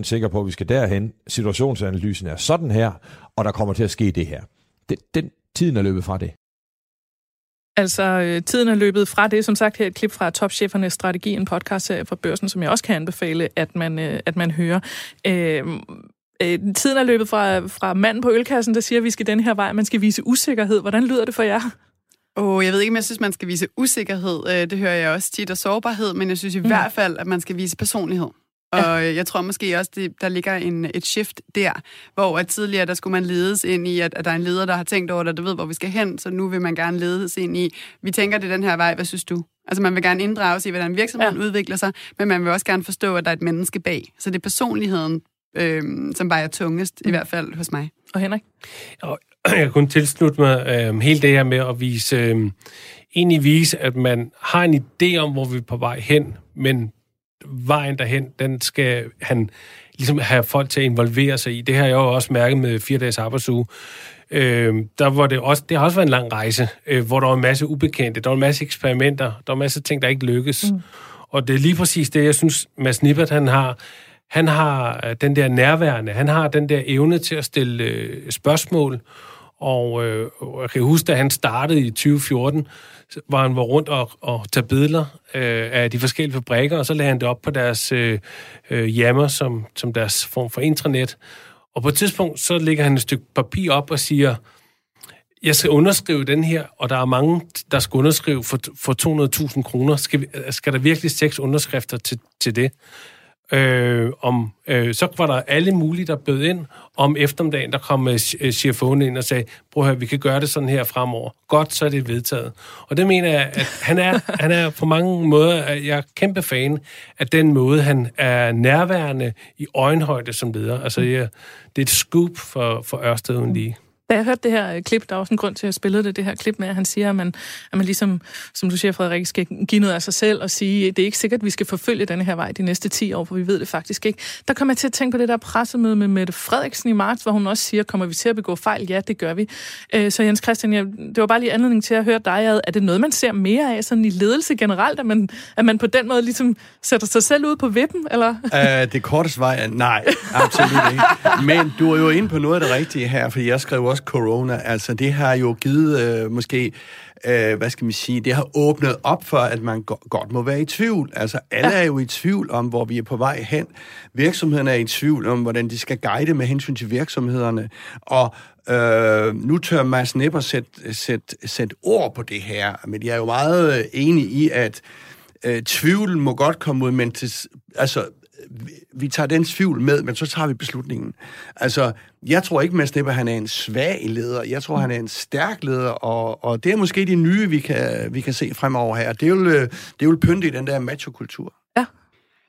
100% sikre på, at vi skal derhen. Situationsanalysen er sådan her, og der kommer til at ske det her. Den, den tiden er løbet fra det. Altså, øh, tiden er løbet fra det. Som sagt, her et klip fra Topchefernes Strategi, en podcast fra Børsen, som jeg også kan anbefale, at man, øh, at man hører. Øh, øh, tiden er løbet fra, fra manden på ølkassen, der siger, at vi skal den her vej. Man skal vise usikkerhed. Hvordan lyder det for jer? Oh, jeg ved ikke, om jeg synes, man skal vise usikkerhed. Øh, det hører jeg også tit, og sårbarhed, men jeg synes i mm. hvert fald, at man skal vise personlighed. Og jeg tror måske også, det, der ligger en, et shift der, hvor at tidligere, der skulle man ledes ind i, at, at der er en leder, der har tænkt over det, der ved, hvor vi skal hen, så nu vil man gerne ledes ind i, vi tænker, det den her vej, hvad synes du? Altså man vil gerne inddrage sig i, hvordan virksomheden ja. udvikler sig, men man vil også gerne forstå, at der er et menneske bag. Så det er personligheden, øh, som bare er tungest, mm. i hvert fald hos mig. Og Henrik? Og jeg kan kun tilslutte mig øh, hele det her med at vise, øh, egentlig vise, at man har en idé om, hvor vi er på vej hen, men vejen derhen, den skal han ligesom have folk til at involvere sig i. Det har jeg jo også mærket med fire dages arbejdsuge. Øh, der var det også, det har også været en lang rejse, øh, hvor der var en masse ubekendte, der var en masse eksperimenter, der var en masse ting, der ikke lykkes. Mm. Og det er lige præcis det, jeg synes, Mads Nippert, han har, han har øh, den der nærværende, han har den der evne til at stille øh, spørgsmål, og øh, jeg kan huske, da han startede i 2014, hvor han var rundt og, og tage billeder øh, af de forskellige fabrikker, og så lagde han det op på deres øh, øh, jammer som, som deres form for intranet. Og på et tidspunkt, så lægger han et stykke papir op og siger, jeg skal underskrive den her, og der er mange, der skal underskrive for, for 200.000 kroner. Skal, skal der virkelig seks underskrifter til, til det? Øh, om, øh, så var der alle mulige, der bød ind. Om eftermiddagen, der kom øh, øh chefonen ind og sagde, prøv at vi kan gøre det sådan her fremover. Godt, så er det vedtaget. Og det mener jeg, at han er, han er på mange måder, at jeg er kæmpe fan af den måde, han er nærværende i øjenhøjde som leder. Altså, jeg, det er et scoop for, for Ørsted uden lige. Da jeg hørte det her øh, klip, der er også en grund til, at jeg spillede det, det her klip med, at han siger, at man, at man ligesom, som du siger, Frederik, skal give noget af sig selv og sige, at det er ikke sikkert, at vi skal forfølge denne her vej de næste 10 år, for vi ved det faktisk ikke. Der kommer jeg til at tænke på det der pressemøde med Mette Frederiksen i marts, hvor hun også siger, kommer vi til at begå fejl? Ja, det gør vi. Øh, så Jens Christian, jeg, det var bare lige anledning til at høre dig. Er det noget, man ser mere af sådan i ledelse generelt, at man, at man på den måde ligesom sætter sig selv ud på vippen? Eller? Uh, det korte svar er nej, absolut ikke. Men du er jo inde på noget af det rigtige her, for jeg skrev også corona. Altså, det har jo givet uh, måske øh, hvad skal man sige, det har åbnet op for, at man godt må være i tvivl. Altså, alle ja. er jo i tvivl om, hvor vi er på vej hen. Virksomhederne er i tvivl om, hvordan de skal guide med hensyn til virksomhederne. Og øh, nu tør Mads Nipper sætte sæt, sæt ord på det her, men jeg er jo meget enig i, at øh, tvivl må godt komme ud, men til, altså, vi tager den tvivl med, men så tager vi beslutningen. Altså, jeg tror ikke, Mads Nipper, han er en svag leder. Jeg tror, han er en stærk leder, og, og det er måske de nye, vi kan, vi kan se fremover her. Det er jo, øh, det er jo pynte i den der machokultur. Ja.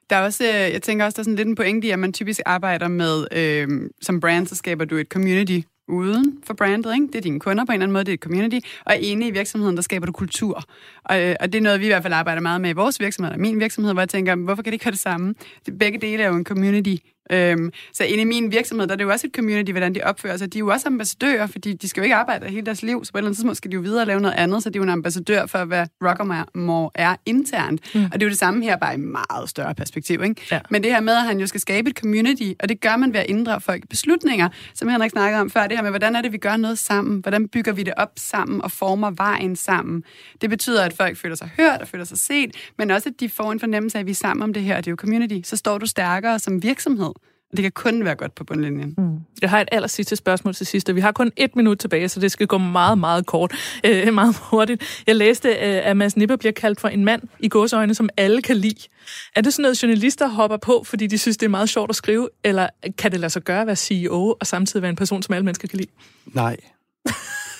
Der er også, øh, jeg tænker også, der er sådan lidt en pointe i, at man typisk arbejder med, øh, som brand, så skaber du et community uden for brandet. Ikke? Det er dine kunder på en eller anden måde, det er et community. Og inde i virksomheden, der skaber du kultur. Og, øh, og det er noget, vi i hvert fald arbejder meget med i vores virksomhed, og min virksomhed, hvor jeg tænker, hvorfor kan det ikke gøre det samme? Begge dele er jo en community Øhm, så inde i min virksomhed, der er det jo også et community, hvordan de opfører sig. De er jo også ambassadører, fordi de skal jo ikke arbejde hele deres liv, så på et eller andet tidspunkt skal de jo videre og lave noget andet, så de er jo en ambassadør for, hvad Rockermore er internt. Mm. Og det er jo det samme her, bare i meget større perspektiv. Ikke? Ja. Men det her med, at han jo skal skabe et community, og det gør man ved at inddrage folk beslutninger, som Henrik snakkede om før, det her med, hvordan er det, vi gør noget sammen? Hvordan bygger vi det op sammen og former vejen sammen? Det betyder, at folk føler sig hørt og føler sig set, men også, at de får en fornemmelse af, at vi er sammen om det her, og det er jo community. Så står du stærkere som virksomhed. Det kan kun være godt på bundlinjen. Mm. Jeg har et aller sidste spørgsmål til sidst, og vi har kun et minut tilbage, så det skal gå meget, meget kort, øh, meget hurtigt. Jeg læste, øh, at Mads Nipper bliver kaldt for en mand i gåsøjne, som alle kan lide. Er det sådan noget, journalister hopper på, fordi de synes, det er meget sjovt at skrive, eller kan det lade sig gøre at være CEO og samtidig være en person, som alle mennesker kan lide? Nej.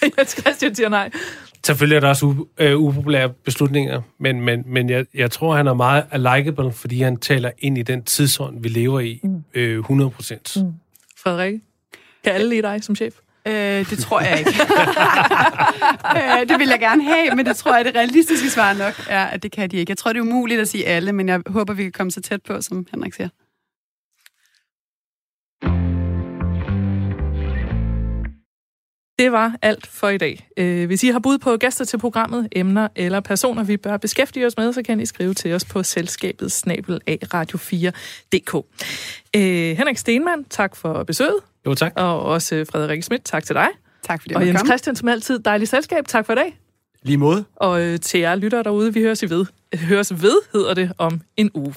Jeg Christian siger nej. Selvfølgelig er der også u- øh, upopulære beslutninger, men, men, men jeg, jeg tror, han er meget likable, fordi han taler ind i den tidsånd, vi lever i, mm. øh, 100 procent. Mm. Frederik, kan alle lide dig som chef? Øh, det tror jeg ikke. øh, det vil jeg gerne have, men det tror jeg, det realistiske svar nok er, at det kan de ikke. Jeg tror, det er umuligt at sige alle, men jeg håber, vi kan komme så tæt på, som Henrik siger. Det var alt for i dag. Øh, hvis I har bud på gæster til programmet, emner eller personer, vi bør beskæftige os med, så kan I skrive til os på selskabet snabel af radio4.dk. Øh, Henrik Stenmann, tak for besøget. Jo, tak. Og også Frederik Schmidt, tak til dig. Tak for det, Og Jens Christian, som altid, dejligt selskab. Tak for i dag. Lige måde. Og øh, til jer lyttere derude, vi høres, i ved. høres ved, hedder det, om en uge.